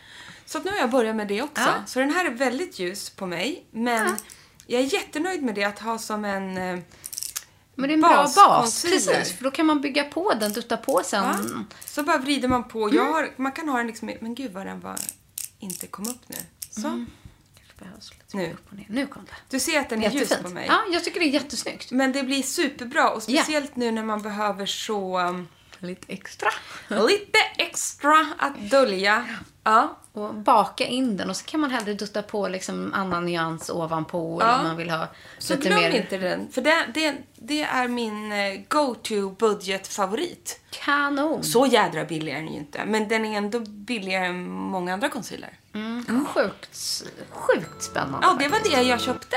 Speaker 3: Så att nu har jag börjat med det också.
Speaker 2: Ja.
Speaker 3: Så den här är väldigt ljus på mig. Men jag är jättenöjd med det att ha som en...
Speaker 2: Men det är en bra bas. Precis, för då kan man bygga på den, dutta på sen.
Speaker 3: Ja. Så bara vrider man på.
Speaker 2: Mm.
Speaker 3: Jag har, man kan ha den liksom... Men gud vad den var, inte kom upp nu. Så.
Speaker 2: Mm.
Speaker 3: Nu.
Speaker 2: Nu kom det.
Speaker 3: Du ser att den är ljus på mig.
Speaker 2: Ja, jag tycker det är jättesnyggt.
Speaker 3: Men det blir superbra. Och speciellt nu när man behöver så... um,
Speaker 2: Lite extra.
Speaker 3: lite extra att dölja. Ja.
Speaker 2: Och baka in den och så kan man hellre dutta på liksom annan nyans ovanpå
Speaker 3: Ja.
Speaker 2: om man vill ha
Speaker 3: Så
Speaker 2: lite
Speaker 3: glöm
Speaker 2: mer
Speaker 3: inte den. För det, det, det är min eh, go-to budgetfavorit.
Speaker 2: kanon.
Speaker 3: Så jädra billig är den ju inte. Men den är ändå billigare än många andra concealer.
Speaker 2: Mm. Sjukt, sjukt spännande.
Speaker 3: Ja, det var det jag köpte.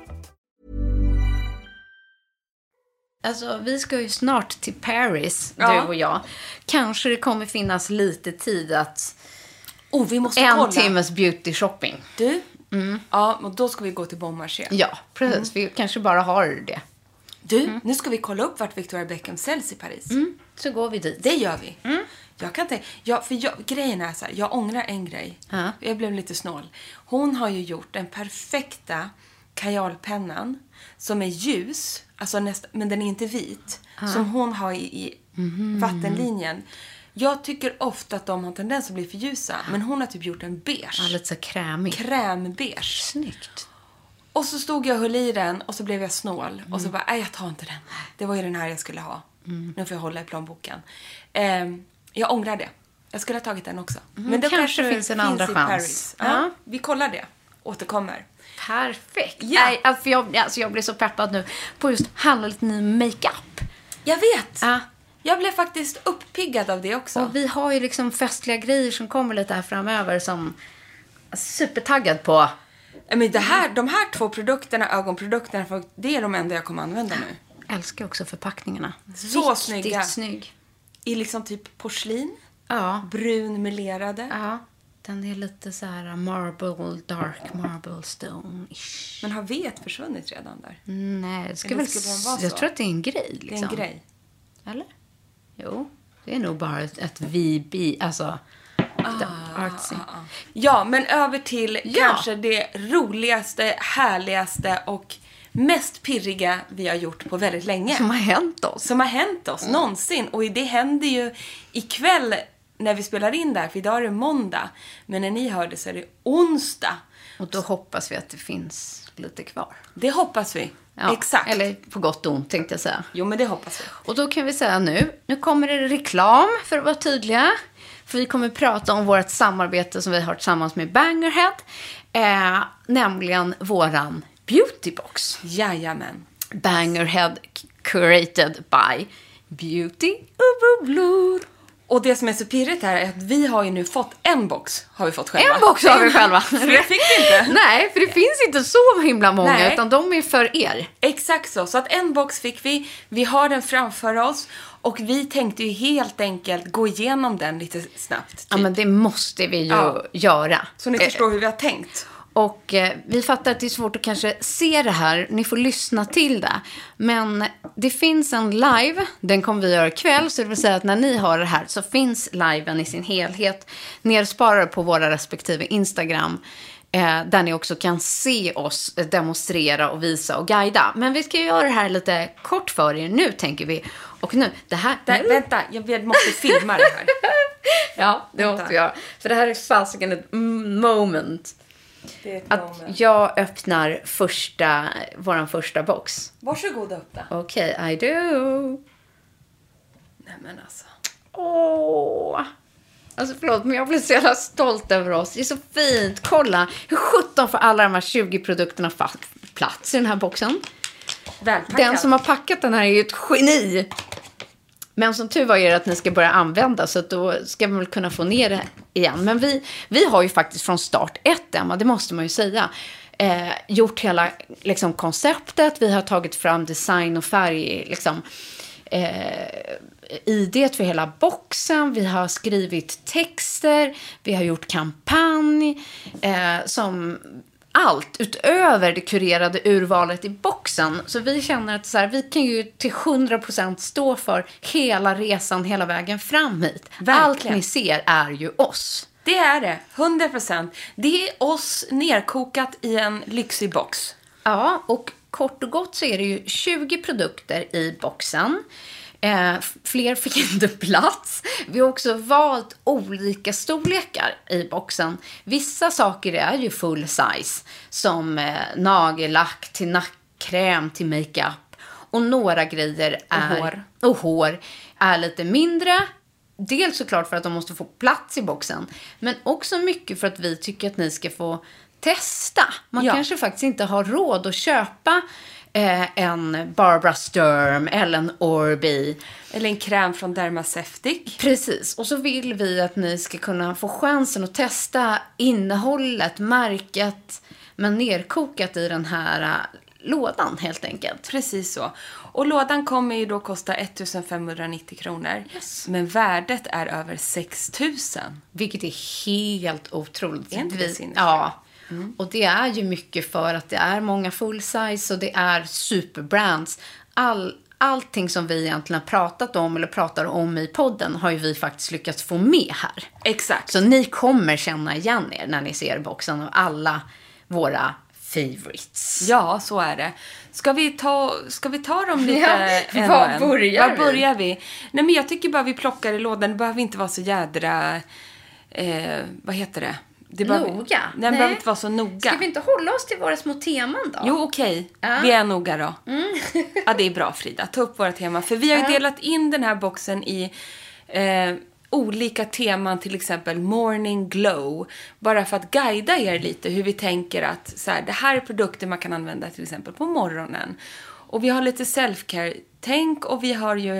Speaker 2: Alltså, vi ska ju snart till Paris,
Speaker 3: Ja.
Speaker 2: du och jag. Kanske det kommer finnas lite tid att...
Speaker 3: Oh, vi måste
Speaker 2: En
Speaker 3: kolla.
Speaker 2: timmes beauty shopping.
Speaker 3: Du? Ja, och då ska vi gå till Bon Marché.
Speaker 2: Ja, precis. Vi kanske bara har det.
Speaker 3: Du, nu ska vi kolla upp vart Victoria Beckham säljs i Paris.
Speaker 2: Så går vi dit.
Speaker 3: Det gör vi. Jag kan tänka, ja, för jag, grejen är så här, jag ångrar en grej.
Speaker 2: Ja.
Speaker 3: Jag blev lite snål. Hon har ju gjort den perfekta kajalpennan som är ljus, alltså nästa, men den är inte vit. Som hon har i, i vattenlinjen. Jag tycker ofta att de har tendens att bli för ljusa, men hon har typ gjort en beige.
Speaker 2: Ja, lite så krämig.
Speaker 3: Krämbeige.
Speaker 2: Snyggt.
Speaker 3: Och så stod jag och höll i den och så blev jag snål. Och så bara, nej jag tar inte den. Det var ju den här jag skulle ha. Nu får jag hålla i plånboken. Ehm, jag ångrar det. Jag skulle ha tagit den också. Men det
Speaker 2: kanske
Speaker 3: kanske
Speaker 2: finns
Speaker 3: fin-
Speaker 2: en andra chans.
Speaker 3: Paris. Ja,
Speaker 2: Ja.
Speaker 3: Vi kollar det. Återkommer.
Speaker 2: Perfekt.
Speaker 3: Ja.
Speaker 2: Nej, alltså jag, alltså jag blir så peppad nu på just handla lite ny makeup.
Speaker 3: Jag vet!
Speaker 2: Ja.
Speaker 3: Jag blev faktiskt uppiggad av det också.
Speaker 2: Och vi har ju liksom festliga grejer som kommer lite här framöver som jag är supertaggad på.
Speaker 3: Men det här, de här två produkterna, ögonprodukterna, för det är de enda jag kommer använda nu.
Speaker 2: Älskar också förpackningarna.
Speaker 3: Så
Speaker 2: Riktigt
Speaker 3: snygga.
Speaker 2: snygg.
Speaker 3: I liksom typ porslin.
Speaker 2: Ja.
Speaker 3: Brun melerade.
Speaker 2: Ja. Den är lite så här marble, dark marble stone-ish.
Speaker 3: Men har vet försvunnit redan där?
Speaker 2: Nej, det ska
Speaker 3: Eller
Speaker 2: väl...
Speaker 3: skulle vara
Speaker 2: Jag tror att det är en grej.
Speaker 3: Det är
Speaker 2: Liksom.
Speaker 3: en grej.
Speaker 2: Eller? Jo. Det är nog bara ett, VB, alltså... lite artsy.
Speaker 3: Ja, men över till
Speaker 2: Ja.
Speaker 3: kanske det roligaste, härligaste och mest pirriga vi har gjort på väldigt länge.
Speaker 2: Som har hänt oss.
Speaker 3: Som har hänt oss någonsin. Och det händer ju ikväll när vi spelar in där, för idag är det måndag. Men när ni hör det så är det onsdag.
Speaker 2: Och då hoppas vi att det finns lite kvar.
Speaker 3: Det hoppas vi.
Speaker 2: Ja,
Speaker 3: Exakt.
Speaker 2: Eller på gott och ont tänkte jag säga.
Speaker 3: Jo, men det hoppas vi.
Speaker 2: Och då kan vi säga nu, nu kommer det reklam för att vara tydliga. För vi kommer prata om vårt samarbete som vi har tillsammans med Bangerhead. Eh, nämligen våran beautybox.
Speaker 3: Jajamän.
Speaker 2: Bangerhead curated by Beauty och bubblor.
Speaker 3: Och det som är så pirrigt här är att vi har ju nu fått en box, har vi fått själva.
Speaker 2: En box har vi själva.
Speaker 3: För det fick vi inte. (laughs)
Speaker 2: Nej, för det finns inte så himla många,
Speaker 3: Nej.
Speaker 2: utan de är för er.
Speaker 3: Exakt så. Så att en box fick vi. Vi har den framför oss. Och vi tänkte ju helt enkelt gå igenom den lite snabbt. Typ.
Speaker 2: Ja, men det måste vi ju
Speaker 3: Ja.
Speaker 2: göra.
Speaker 3: Så ni
Speaker 2: Eh,
Speaker 3: förstår hur vi har tänkt.
Speaker 2: Och eh, vi fattar att det är svårt att kanske se det här. Ni får lyssna till det. Men det finns en live. Den kommer vi göra ikväll. Så det vill säga att när ni har det här så finns liven i sin helhet nersparad på våra respektive Instagram. Eh, där ni också kan se oss eh, demonstrera och visa och guida. Men vi ska göra det här lite kort för er nu, tänker vi. Och nu, det här...
Speaker 3: Där, vänta, jag måste filma det här. (laughs)
Speaker 2: Ja, det
Speaker 3: Vänta.
Speaker 2: måste vi göra. För det här är fasiken ett moment. Att jag öppnar första, våran första box.
Speaker 3: Varsågod och öppna.
Speaker 2: Okej, I do.
Speaker 3: Nej men alltså.
Speaker 2: Åh. Alltså förlåt, men jag blir så jävla stolt över oss. Det är så fint. Kolla, hur sjutton får alla de här 20 produkterna plats i den här boxen?
Speaker 3: Välpackat.
Speaker 2: Den som har packat den här är ju ett geni. Men som tur var är det att ni ska börja använda så att då ska man väl kunna få ner det igen. Men vi, vi har ju faktiskt från start ett, Emma, det måste man ju säga, eh, gjort hela liksom, konceptet. Vi har tagit fram design och färg, liksom, eh, idet för hela boxen. Vi har skrivit texter, vi har gjort kampanj eh, som allt utöver det kurerade urvalet i boxen. Så vi känner att så här, vi kan ju till 100% stå för hela resan hela vägen fram hit.
Speaker 3: Verkligen.
Speaker 2: Allt ni ser är ju oss.
Speaker 3: Det är det. 100 procent. Det är oss nerkokat i en lyxig box.
Speaker 2: Ja, och kort och gott så är det ju 20 produkter i boxen. Eh, fler fick inte plats. Vi har också valt olika storlekar i boxen. Vissa saker är ju full size, som eh, nagellack till nackkräm till makeup. Och några grejer är...
Speaker 3: hår.
Speaker 2: Och hår är lite mindre. Dels såklart för att de måste få plats i boxen, men också mycket för att vi tycker att ni ska få testa. Man
Speaker 3: Ja.
Speaker 2: kanske faktiskt inte har råd att köpa eh, en Barbara Sturm eller en Orbi.
Speaker 3: Eller en kräm från Dermaceutic.
Speaker 2: Precis, och så vill vi att ni ska kunna få chansen att testa innehållet, märket, men nerkokat i den här eh, lådan helt enkelt.
Speaker 3: Precis så. Och lådan kommer ju då kosta 1590 kronor. Men värdet är över 6000.
Speaker 2: Vilket är helt otroligt.
Speaker 3: Är inte det
Speaker 2: Vi-
Speaker 3: sinnessjukt?
Speaker 2: Ja. Och det är ju mycket för att det är många full size och det är superbrands. All, allting som vi egentligen har pratat om eller pratar om i podden har ju vi faktiskt lyckats få med här.
Speaker 3: Exakt.
Speaker 2: Så ni kommer känna igen er när ni ser boxen av alla våra favorites.
Speaker 3: Ja, så är det. Ska vi ta, ska vi ta dem (laughs) lite
Speaker 2: Ja,
Speaker 3: en
Speaker 2: var
Speaker 3: en?
Speaker 2: börjar
Speaker 3: Var
Speaker 2: vi?
Speaker 3: börjar vi? Nej, men jag tycker bara vi plockar i lådan. Det behöver inte vara så jädra... Eh, vad heter det? Det behöver,
Speaker 2: Noga?
Speaker 3: Nej, det
Speaker 2: Nej.
Speaker 3: behöver inte vara så noga.
Speaker 2: Ska vi inte hålla oss till våra små teman då?
Speaker 3: Jo, okej.
Speaker 2: Ja. Mm.
Speaker 3: Vi är noga då. (laughs) Ja, det är bra Frida. Ta upp våra teman. För vi har ju delat in den här boxen i eh, olika teman, till exempel morning glow. Bara för att guida er lite hur vi tänker att så här, det här är produkter man kan använda till exempel på morgonen. Och vi har lite self-care-tänk och vi har ju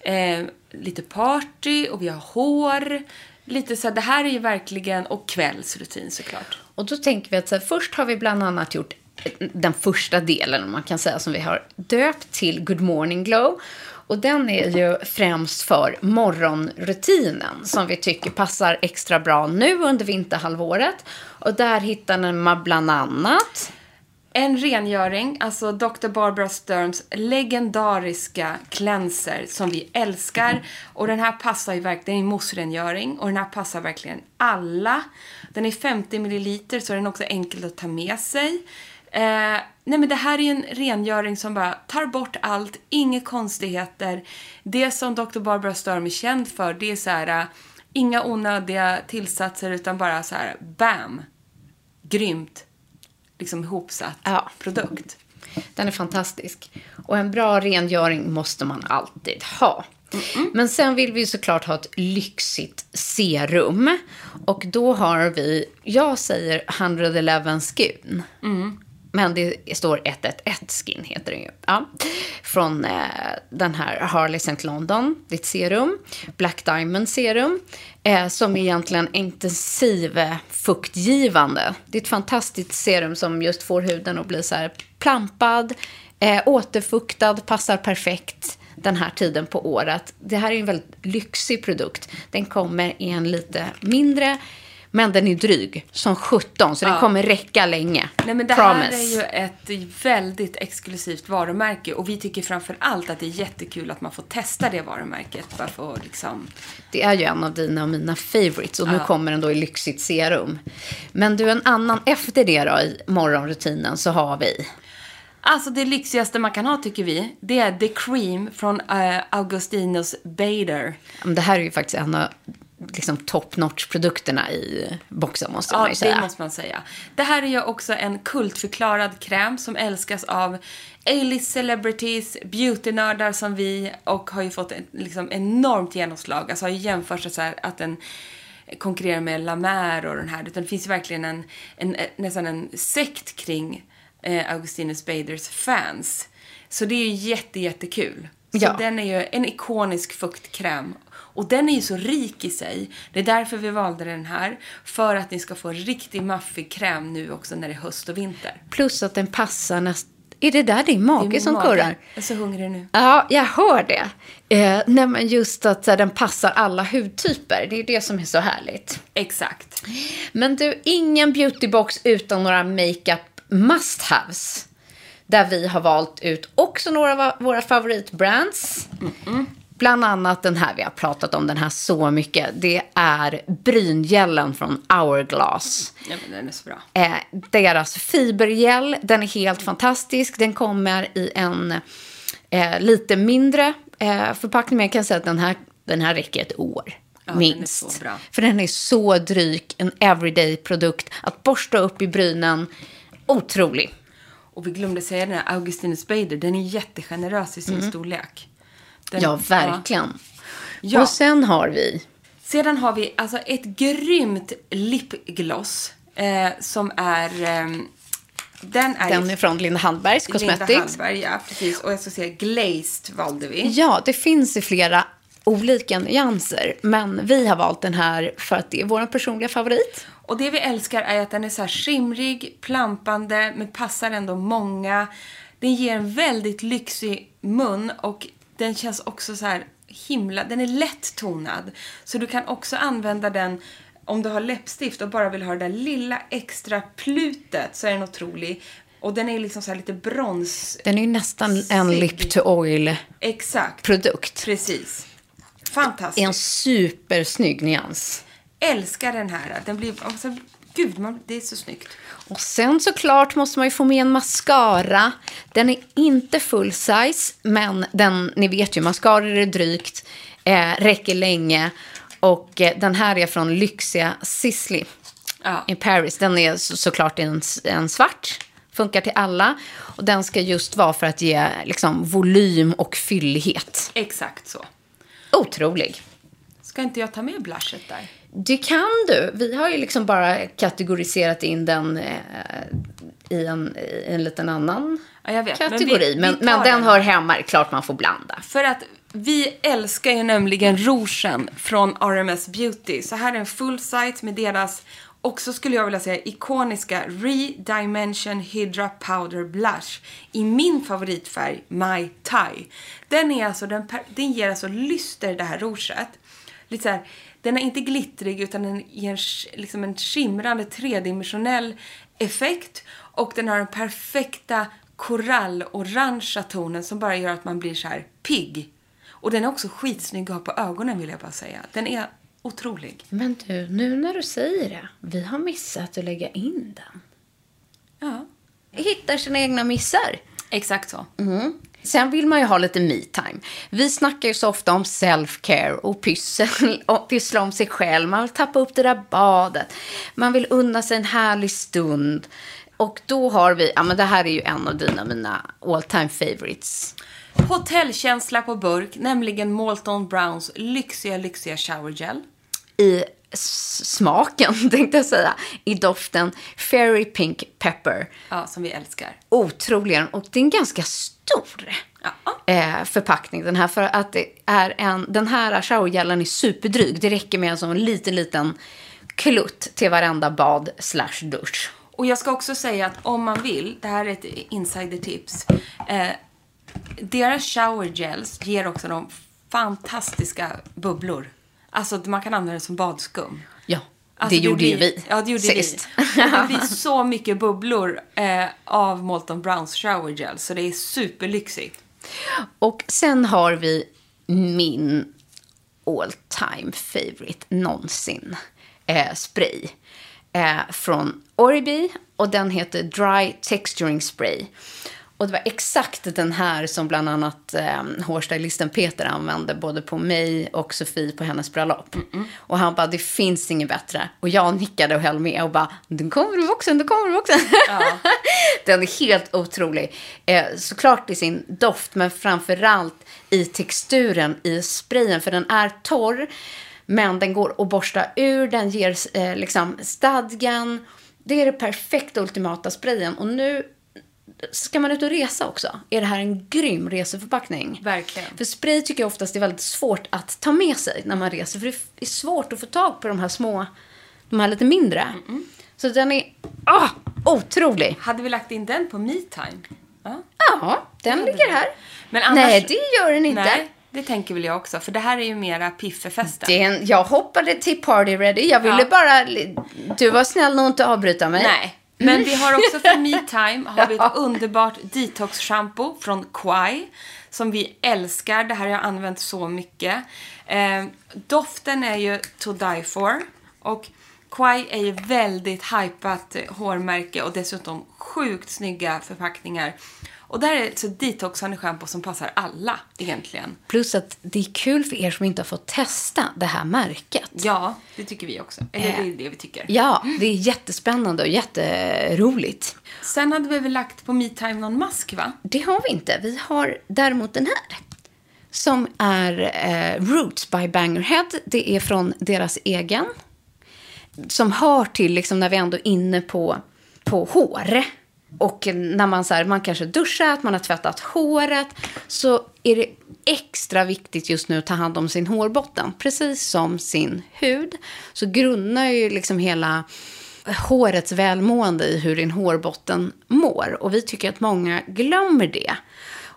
Speaker 3: eh, lite party och vi har hår. Lite så här, det här är ju verkligen, och kvällsrutin såklart.
Speaker 2: Och då tänker vi att så här, först har vi bland annat gjort eh, den första delen, om man kan säga, som vi har döpt till Good Morning Glow. Och den är ju främst för morgonrutinen som vi tycker passar extra bra nu under vinterhalvåret. Och där hittar man bland annat
Speaker 3: en rengöring, alltså Dr. Barbara Sturms legendariska cleanser som vi älskar. Och den här passar ju verkligen, det är en mousserengöring och den här passar verkligen alla. Den är 50 ml så den är också enkel att ta med sig. Eh, nej men det här är en rengöring som bara tar bort allt, inga konstigheter. Det som Dr. Barbara Sturm är känd för, det är så här, eh, inga onödiga tillsatser utan bara så här, bam! Grymt liksom ihopsatt
Speaker 2: Ja.
Speaker 3: produkt.
Speaker 2: Den är fantastisk. Och en bra rengöring måste man alltid ha. Men sen vill vi såklart ha ett lyxigt serum. Och då har vi, jag säger 111 skun. Men det står 111 Skin heter den ju. Ja. Från eh, den här Harley St. London, ditt serum. Black Diamond serum. Eh, som är egentligen intensiv fuktgivande. Det är ett fantastiskt serum som just får huden att bli så här plampad, eh, återfuktad, passar perfekt den här tiden på året. Det här är en väldigt lyxig produkt. Den kommer i en lite mindre, men den är dryg som 17, så den kommer räcka länge.
Speaker 3: Nej, men det
Speaker 2: Promise.
Speaker 3: här är ju ett väldigt exklusivt varumärke och vi tycker framför allt att det är jättekul att man får testa det varumärket. Bara för liksom...
Speaker 2: Det är ju en av dina och mina favorites och nu kommer den då i lyxigt serum. Men du, en annan efter det då i morgonrutinen så har vi
Speaker 3: Alltså det lyxigaste man kan ha tycker vi, det är The Cream från uh, Augustinos Bader.
Speaker 2: Ja, Det här är ju faktiskt en av liksom, top notch-produkterna i boxen, måste man
Speaker 3: Ja,
Speaker 2: ju säga.
Speaker 3: det måste man säga. Det här är ju också en kultförklarad kräm som älskas av A-list celebrities, beautynördar som vi och har ju fått ett liksom, enormt genomslag. Alltså har ju jämförts så här att den konkurrerar med La Mer och den här. Utan det finns ju verkligen en, en, nästan en sekt kring eh, Augustinus Baders fans. Så det är ju jätte, jättekul. Så
Speaker 2: Ja.
Speaker 3: den är ju en ikonisk fuktkräm. Och den är ju så rik i sig. Det är därför vi valde den här. För att ni ska få en riktigt maffig kräm nu också när det är höst och vinter.
Speaker 2: Plus att den passar nästan... Är det där din mage som
Speaker 3: mage.
Speaker 2: kurrar?
Speaker 3: Jag är så hungrig nu.
Speaker 2: Ja, jag hör det. Eh, nej, men just att här, den passar alla hudtyper. Det är det som är så härligt.
Speaker 3: Exakt.
Speaker 2: Men du, ingen beautybox utan några makeup must-haves. Där vi har valt ut också några av våra favoritbrands. Bland annat den här vi har pratat om, den här så mycket. Det är bryngällen från Hourglass.
Speaker 3: Ja, men den är så bra.
Speaker 2: Eh, deras fibergel, den är helt fantastisk. Den kommer i en eh, lite mindre eh, förpackning. Men jag kan säga att den här, den här räcker ett år.
Speaker 3: den är
Speaker 2: minst.
Speaker 3: bra.
Speaker 2: För den är så dryg, en everyday-produkt. Att borsta upp i brynen, otrolig.
Speaker 3: Och vi glömde säga den här Augustinus Bader, den är jättegenerös i sin storlek. Den,
Speaker 2: Ja, verkligen.
Speaker 3: Ja.
Speaker 2: Och sen har vi...
Speaker 3: Sedan har vi alltså ett grymt lipgloss eh, som är... ehm, den är
Speaker 2: Den är från Linda Hallbergs
Speaker 3: Linda
Speaker 2: Cosmetics.
Speaker 3: Hallberg, ja, precis. Och jag ska säga glazed valde vi.
Speaker 2: Ja, det finns i flera olika nyanser. Men vi har valt den här för att det är vår personliga favorit.
Speaker 3: Och det vi älskar är att den är så här skimrig, plampande, men passar ändå många. Den ger en väldigt lyxig mun och den känns också så här himla... Den är lätt tonad. Så du kan också använda den om du har läppstift och bara vill ha det där lilla extra plutet så är den otrolig. Och den är liksom så här lite brons...
Speaker 2: Den är ju nästan en lip to oil-produkt.
Speaker 3: Exakt. Precis.
Speaker 2: En
Speaker 3: Fantastiskt.
Speaker 2: supersnygg nyans.
Speaker 3: Älskar den här. Den blir... Alltså, gud, man, det är så snyggt.
Speaker 2: Och sen såklart måste man ju få med en mascara. Den är inte full size, men den, ni vet ju, mascara är drygt, eh, räcker länge. Och eh, den här är från lyxiga Sisley
Speaker 3: Ja.
Speaker 2: i Paris. Den är så, såklart en, en svart, funkar till alla. Och den ska just vara för att ge liksom, volym och fyllighet.
Speaker 3: Exakt så.
Speaker 2: Otrolig.
Speaker 3: Ska inte jag ta med blushet där?
Speaker 2: Det kan du. Vi har ju liksom bara kategoriserat in den eh, i, en, i en liten annan
Speaker 3: Ja, vet. Men vi-
Speaker 2: kategori.
Speaker 3: vi
Speaker 2: Men, men, den
Speaker 3: den.
Speaker 2: hör hemma. Klart man får blanda.
Speaker 3: För att vi älskar ju nämligen rougen från RMS Beauty. Så här är en full size med deras, också skulle jag vilja säga, ikoniska Re-Dimension Hydra Powder Blush i min favoritfärg, My Thai. Den, är alltså, den, den ger alltså lyster, det här rouget. Lite så här, den är inte glittrig utan den ger liksom en skimrande tredimensionell effekt. Och den har den perfekta korallorangea tonen som bara gör att man blir så här pigg. Och den är också skitsnygg att ha på ögonen vill jag bara säga. Den är otrolig.
Speaker 2: Men du, nu när du säger det. Vi har missat att lägga in den.
Speaker 3: Ja,
Speaker 2: Hittar sina egna missar.
Speaker 3: exakt så.
Speaker 2: Mm. Sen vill man ju ha lite me-time. Vi snackar ju så ofta om self-care och pyssel (laughs) och pyssla om sig själv. Man vill tappa upp det där badet. Man vill unna sig en härlig stund. Och då har vi, ja men det här är ju en av dina, mina all time favorites.
Speaker 3: Hotellkänsla på burk, nämligen Molton Browns lyxiga, lyxiga shower gel.
Speaker 2: I smaken, (laughs) tänkte jag säga, i doften Fairy Pink Pepper.
Speaker 3: Ja, som vi älskar.
Speaker 2: Otroligen. Och det är en ganska stor
Speaker 3: Ja.
Speaker 2: eh, förpackning den här. För att det är en, den här showergelen är superdryg. Det räcker med en sån liten, liten klutt till varenda bad slash dusch.
Speaker 3: Och jag ska också säga att om man vill, det här är ett insidertips. Eh, deras shower gels ger också de fantastiska bubblor. Alltså man kan använda det som badskum.
Speaker 2: Ja,
Speaker 3: Alltså,
Speaker 2: det gjorde
Speaker 3: blir,
Speaker 2: ju vi
Speaker 3: Ja, det gjorde
Speaker 2: sist.
Speaker 3: vi. Och det blir (laughs) så mycket bubblor eh, av Molton Browns shower gel så det är superlyxigt.
Speaker 2: Och sen har vi min all time favorite någonsin eh, spray. Eh, från Oribi och den heter Dry Texturing Spray. Och det var exakt den här som bland annat eh, hårstylisten Peter använde både på mig och Sofie på hennes bröllop. Och han bara, det finns inget bättre. Och jag nickade och höll med och bara, den kommer i boxen, den kommer i boxen. (laughs) den är helt otrolig. Eh, såklart i sin doft, men framförallt i texturen i sprayen. För den är torr, men den går att borsta ur, den ger eh, liksom stadgan. Det är det perfekta ultimata sprayen. Och nu ska man ut och resa också, är det här en grym reseförpackning.
Speaker 3: Verkligen.
Speaker 2: För spray tycker jag oftast är väldigt svårt att ta med sig när man reser. För det är svårt att få tag på de här små, de här lite mindre. Så den är ah, otrolig.
Speaker 3: Hade vi lagt in den på MeTime? Ja.
Speaker 2: Ja, den ligger här.
Speaker 3: Men annars,
Speaker 2: Nej, det gör den inte.
Speaker 3: Nej, det tänker väl jag också. För det här är ju mera piffefesten.
Speaker 2: Den, jag hoppade till party ready. Jag ville
Speaker 3: Ja.
Speaker 2: bara... Du var snäll nog inte avbryta mig.
Speaker 3: Nej. Men vi har också för (laughs) MeTime har vi ett underbart detox-shampoo från Quai som vi älskar. Det här har jag använt så mycket. Eh, doften är ju to die for. Och Quai är ju väldigt hypat eh, hårmärke och dessutom sjukt snygga förpackningar. Och där är så detoxande shampoo som passar alla egentligen.
Speaker 2: Plus att det är kul för er som inte har fått testa det här märket.
Speaker 3: Ja, det tycker vi också. Eller det är det vi tycker.
Speaker 2: Ja, det är jättespännande och jätteroligt.
Speaker 3: Sen hade vi väl lagt på MeTime någon mask va?
Speaker 2: Det har vi inte. Vi har däremot den här. Som är eh, Roots by Bangerhead. Det är från deras egen. Som hör till, liksom, när vi ändå är inne på, på hår. Och när man, så här, man kanske duschat, man har tvättat håret. Så är det extra viktigt just nu att ta hand om sin hårbotten. Precis som sin hud. Så grundar ju liksom hela hårets välmående i hur din hårbotten mår. Och vi tycker att många glömmer det.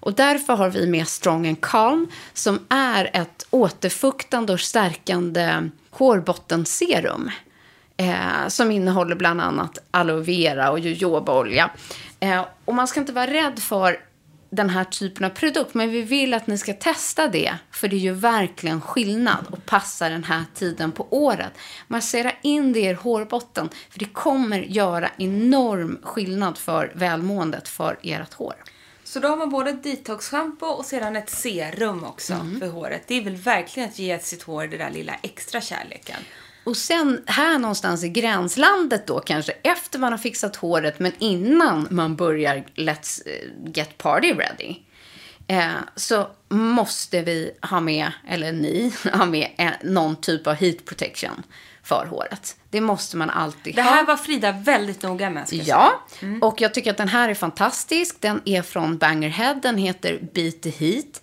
Speaker 2: Och därför har vi med Strong and Calm som är ett återfuktande och stärkande hårbottenserum. Eh, som innehåller bland annat aloe vera och jojobaolja. Eh, och man ska inte vara rädd för den här typen av produkt, men vi vill att ni ska testa det, för det gör verkligen skillnad och passar den här tiden på året. Massera in det i er hårbotten, för det kommer göra enorm skillnad för välmåendet för ert hår.
Speaker 3: Så då har man både detox-shampoo och sedan ett serum också
Speaker 2: Mm.
Speaker 3: för håret. Det är väl verkligen att ge sitt hår den där lilla extra kärleken.
Speaker 2: Och sen här någonstans i gränslandet då kanske, efter man har fixat håret men innan man börjar Let's eh, get party ready. Eh, så måste vi ha med, eller ni, (laughs) ha med eh, någon typ av heat protection för håret. Det måste man alltid
Speaker 3: Det
Speaker 2: ha.
Speaker 3: här var Frida väldigt noga med. Ska jag
Speaker 2: Ja,
Speaker 3: säga.
Speaker 2: och jag tycker att den här är fantastisk. Den är från Bangerhead, den heter Beat the Heat.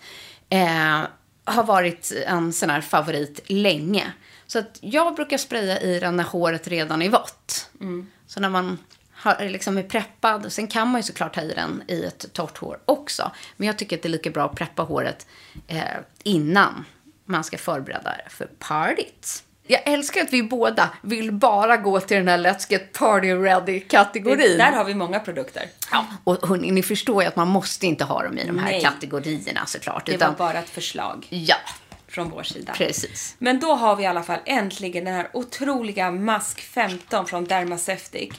Speaker 2: Eh, har varit en sån här favorit länge. Så att jag brukar spraya i den när håret redan är vått. Så när man har, liksom är preppad, sen kan man ju såklart ha i den i ett torrt hår också. Men jag tycker att det är lika bra att preppa håret eh, innan man ska förbereda för partyt. Jag älskar att vi båda vill bara gå till den här Let's Get Party Ready-kategorin.
Speaker 3: Där har vi många produkter.
Speaker 2: Ja, och hörni, ni förstår ju att man måste inte ha dem i de här
Speaker 3: Nej.
Speaker 2: kategorierna såklart.
Speaker 3: Det
Speaker 2: utan,
Speaker 3: var bara ett förslag
Speaker 2: Ja,
Speaker 3: från vår sida.
Speaker 2: precis.
Speaker 3: Men då har vi i alla fall äntligen den här otroliga Mask 15 från Dermaceutic.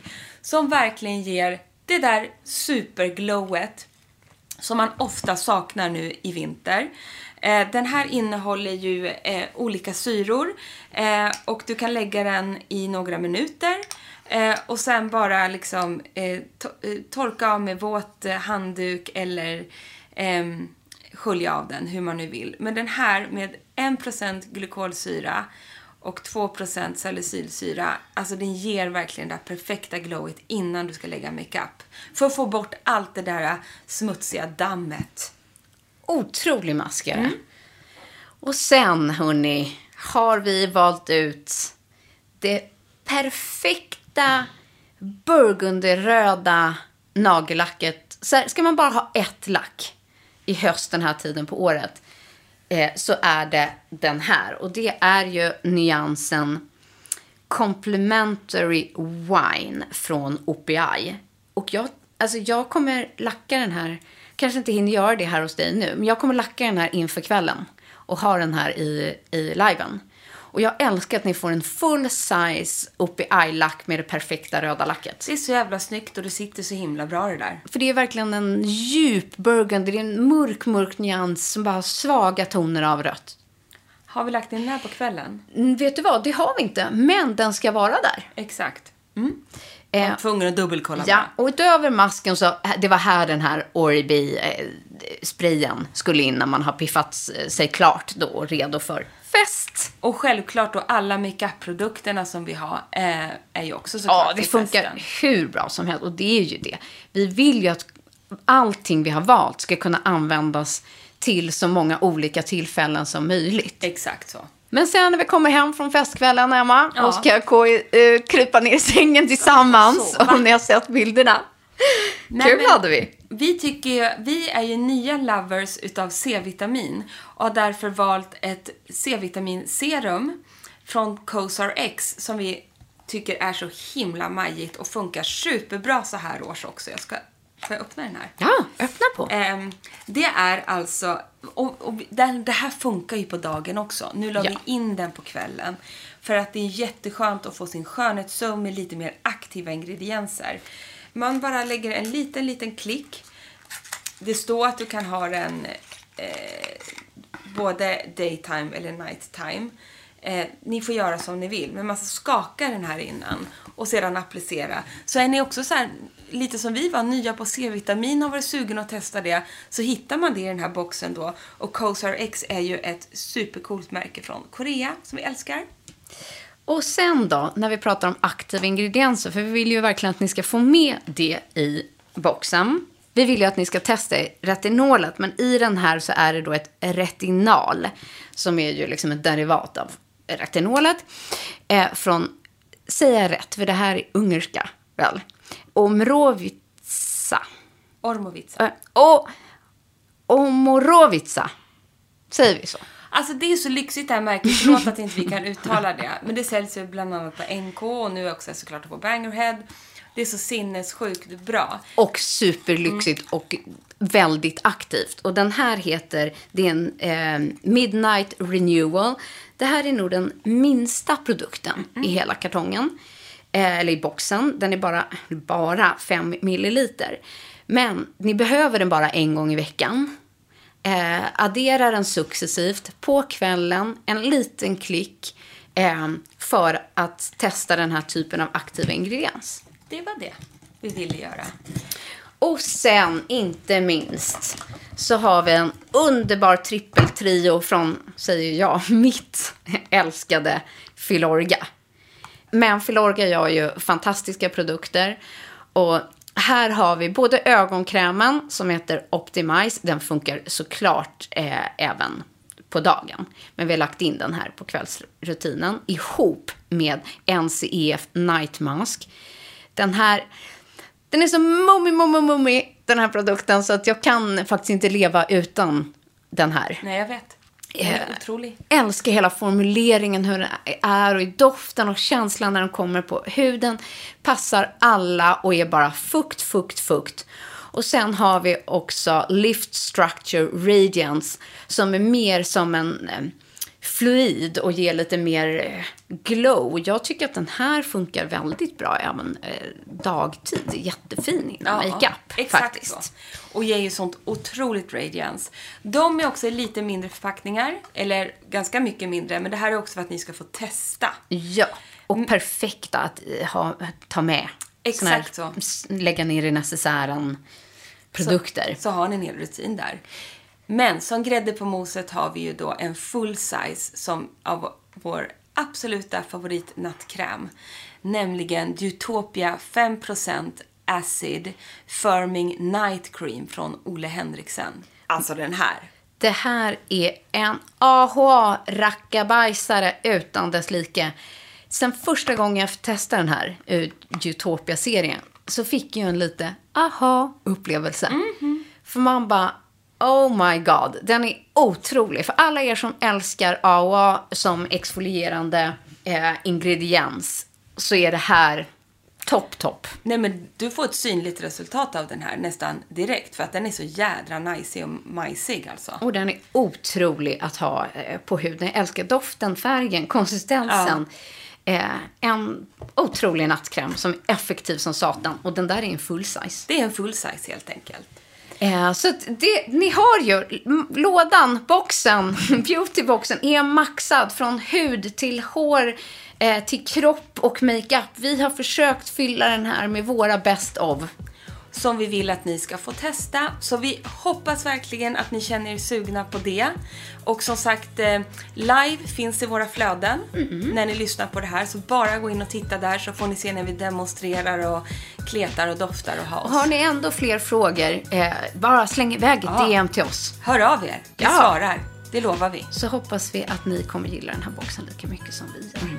Speaker 3: Som verkligen ger det där superglowet som man ofta saknar nu i vinter. Eh, den här innehåller ju eh, olika syror eh, och du kan lägga den i några minuter och sen bara liksom to- torka av med våt handduk eller ehm, skölja av den hur man nu vill. Men den här med 1% glykolsyra och 2% salicylsyra. Alltså den ger verkligen det här perfekta glowet innan du ska lägga makeup. För att få bort allt det där smutsiga dammet.
Speaker 2: Otrolig maskare. Och sen, hörni, har vi valt ut det perfekta burgundyröda nagellacket. Så här, ska man bara ha ett lack i höst den här tiden på året eh, så är det den här. Och det är ju nyansen Complimentary Wine från OPI. Och jag, alltså jag kommer lacka den här, kanske inte hinner göra det här hos dig nu, men jag kommer lacka den här inför kvällen och ha den här i, i liven. Och jag älskar att ni får en full size OPI-lack med det perfekta röda lacket.
Speaker 3: Det är så jävla snyggt och det sitter så himla bra det där.
Speaker 2: För det är verkligen en djup burgundy, det är en mörk, mörk nyans som bara har svaga toner av rött.
Speaker 3: Har vi lagt in den här på kvällen?
Speaker 2: Mm, Vet du vad, det har vi inte, men den ska vara där.
Speaker 3: Exakt. Mm.
Speaker 2: Eh,
Speaker 3: Jag var tvungen att dubbelkolla
Speaker 2: Ja, och utöver masken så, det var här den här Oribi-sprayen skulle in när man har piffat sig klart då och redo för fest.
Speaker 3: Och självklart då alla makeup-produkterna som vi har eh, är ju också såklart
Speaker 2: Ja, det funkar
Speaker 3: festen.
Speaker 2: hur bra som helst. Och det är ju det. Vi vill ju att allting vi har valt ska kunna användas till så många olika tillfällen som möjligt.
Speaker 3: Exakt så.
Speaker 2: Men sen när vi kommer hem från festkvällen, Emma,
Speaker 3: Ja.
Speaker 2: och ska gå, eh, krypa ner i sängen tillsammans,
Speaker 3: Så,
Speaker 2: om ni har sett bilderna.
Speaker 3: Nej,
Speaker 2: Kul hade vi.
Speaker 3: Vi, tycker ju, vi är ju nya lovers utav C-vitamin och har därför valt ett C-vitaminserum från Cosar X som vi tycker är så himla majigt och funkar superbra så här års också. Jag ska, får jag öppna den här?
Speaker 2: Ja, öppna på.
Speaker 3: Ehm, det är alltså, och, och den, det här funkar ju på dagen också. Nu la
Speaker 2: Ja.
Speaker 3: vi in den på kvällen. För att det är jätteskönt att få sin skönhetssömn med lite mer aktiva ingredienser. Man bara lägger en liten, liten klick. Det står att du kan ha den eh, både daytime eller nighttime. Eh, ni får göra som ni vill, men man ska skaka den här innan och sedan applicera. Så är ni också så här, lite som vi var, nya på C-vitamin och varit sugen att testa det, så hittar man det i den här boxen då. Och Cosar X är ju ett supercoolt märke från Korea som vi älskar.
Speaker 2: Och sen då, när vi pratar om aktiva ingredienser, för vi vill ju verkligen att ni ska få med det i boxen. Vi vill ju att ni ska testa retinolet, men i den här så är det då ett retinal, som är ju liksom ett derivat av retinolet. Eh, från, säger jag rätt, för det här är ungerska, väl? Omrovica.
Speaker 3: Ormovica.
Speaker 2: Eh, och Omorovica. Säger vi så?
Speaker 3: Alltså det är så lyxigt det här märket, förlåt att inte vi kan uttala det. Men det säljs ju bland annat på NK och nu också såklart på Bangerhead. Det är så sinnessjukt bra.
Speaker 2: Och superlyxigt och väldigt aktivt. Och den här heter, det är en eh, Midnight Renewal. Det här är nog den minsta produkten i hela kartongen. Eh, eller i boxen. Den är bara, bara 5 milliliter. Men ni behöver den bara en gång i veckan. Eh, addera den successivt på kvällen, en liten klick. Eh, för att testa den här typen av aktiva ingrediens.
Speaker 3: Det var det vi ville göra.
Speaker 2: Och sen, inte minst, så har vi en underbar trippeltrio från, säger jag, (laughs) mitt älskade Filorga. Men Filorga gör ju fantastiska produkter. Och här har vi både ögonkrämen som heter Optimize. Den funkar såklart eh, även på dagen. Men vi har lagt in den här på kvällsrutinen ihop med NCEF Night Mask. Den här, den är så mummi, mummi, mummi, den här produkten, så att jag kan faktiskt inte leva utan den här.
Speaker 3: Nej, jag vet. Är
Speaker 2: Eh, älskar hela formuleringen, hur den är och i doften och känslan när den kommer på huden. Passar alla och är bara fukt, fukt, fukt. Och sen har vi också Lift Structure Radiance som är mer som en eh, fluid och ger lite mer eh, glow. Jag tycker att den här funkar väldigt bra även eh, dagtid. Jättefin innan makeup
Speaker 3: exakt
Speaker 2: faktiskt.
Speaker 3: så. Och ger ju sånt otroligt radiance. De är också lite mindre förpackningar, eller ganska mycket mindre, men det här är också för att ni ska få testa.
Speaker 2: Ja, och perfekta att eh, ha, ta med. Såna här
Speaker 3: Exakt så.
Speaker 2: Lägga ner i necessären produkter.
Speaker 3: Så har ni en hel rutin där. Men som grädde på moset har vi ju då en full size som av vår absoluta favoritnattkräm. Nämligen Utopia 5% Acid Firming Night Cream från Ole Henriksen. Alltså den här.
Speaker 2: Det här är en AHA-rackabajsare utan dess like. Sen första gången jag testade den här Utopia-serien så fick jag en lite aha-upplevelse. För man bara, oh my god, den är otrolig. För alla er som älskar AHA som exfolierande eh, ingrediens så är det här topp, topp.
Speaker 3: Nej men du får ett synligt resultat av den här nästan direkt för att den är så jädra najsig och majsig alltså.
Speaker 2: Och den är otrolig att ha eh, på huden. Jag älskar doften, färgen, konsistensen. Eh, en otrolig nattkräm som är effektiv som satan. Och den där är en full size.
Speaker 3: Det är en full size helt enkelt.
Speaker 2: Eh, så att det, ni har ju lådan, boxen, (laughs) beautyboxen är maxad från hud till hår eh, till kropp och makeup. Vi har försökt fylla den här med våra best of
Speaker 3: som vi vill att ni ska få testa. Så vi hoppas verkligen att ni känner er sugna på det. Och som sagt, eh, live finns i våra flöden när ni lyssnar på det här. Så bara gå in och titta där så får ni se när vi demonstrerar och kletar och doftar och har oss.
Speaker 2: har ni ändå fler frågor, eh, bara släng iväg ett
Speaker 3: Ja.
Speaker 2: DM till oss.
Speaker 3: Hör av er, vi
Speaker 2: Ja.
Speaker 3: svarar. Det lovar vi.
Speaker 2: Så hoppas vi att ni kommer gilla den här boxen lika mycket som vi gör.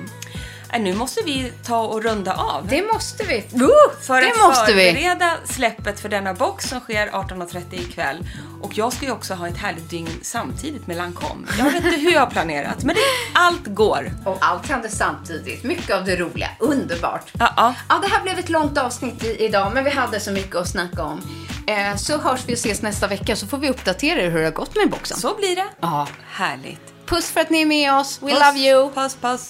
Speaker 3: Äh, nu måste vi ta och runda av.
Speaker 2: Det måste vi. Uh,
Speaker 3: för
Speaker 2: det
Speaker 3: att
Speaker 2: måste vi.
Speaker 3: förbereda släppet för denna box som sker 18.30 ikväll. Och jag ska ju också ha ett härligt dygn samtidigt med Lancome. Jag vet inte hur jag har planerat, men det, allt går.
Speaker 2: Och allt händer samtidigt. Mycket av det roliga. Underbart.
Speaker 3: Ja, ja.
Speaker 2: Ja, det här blev ett långt avsnitt i, idag, men vi hade så mycket att snacka om. Eh, så hörs vi och ses nästa vecka så får vi uppdatera er hur det har gått med boxen.
Speaker 3: Så blir det.
Speaker 2: Ja.
Speaker 3: Härligt.
Speaker 2: Puss för att ni är med oss. We
Speaker 3: Puss,
Speaker 2: love you.
Speaker 3: Puss, puss.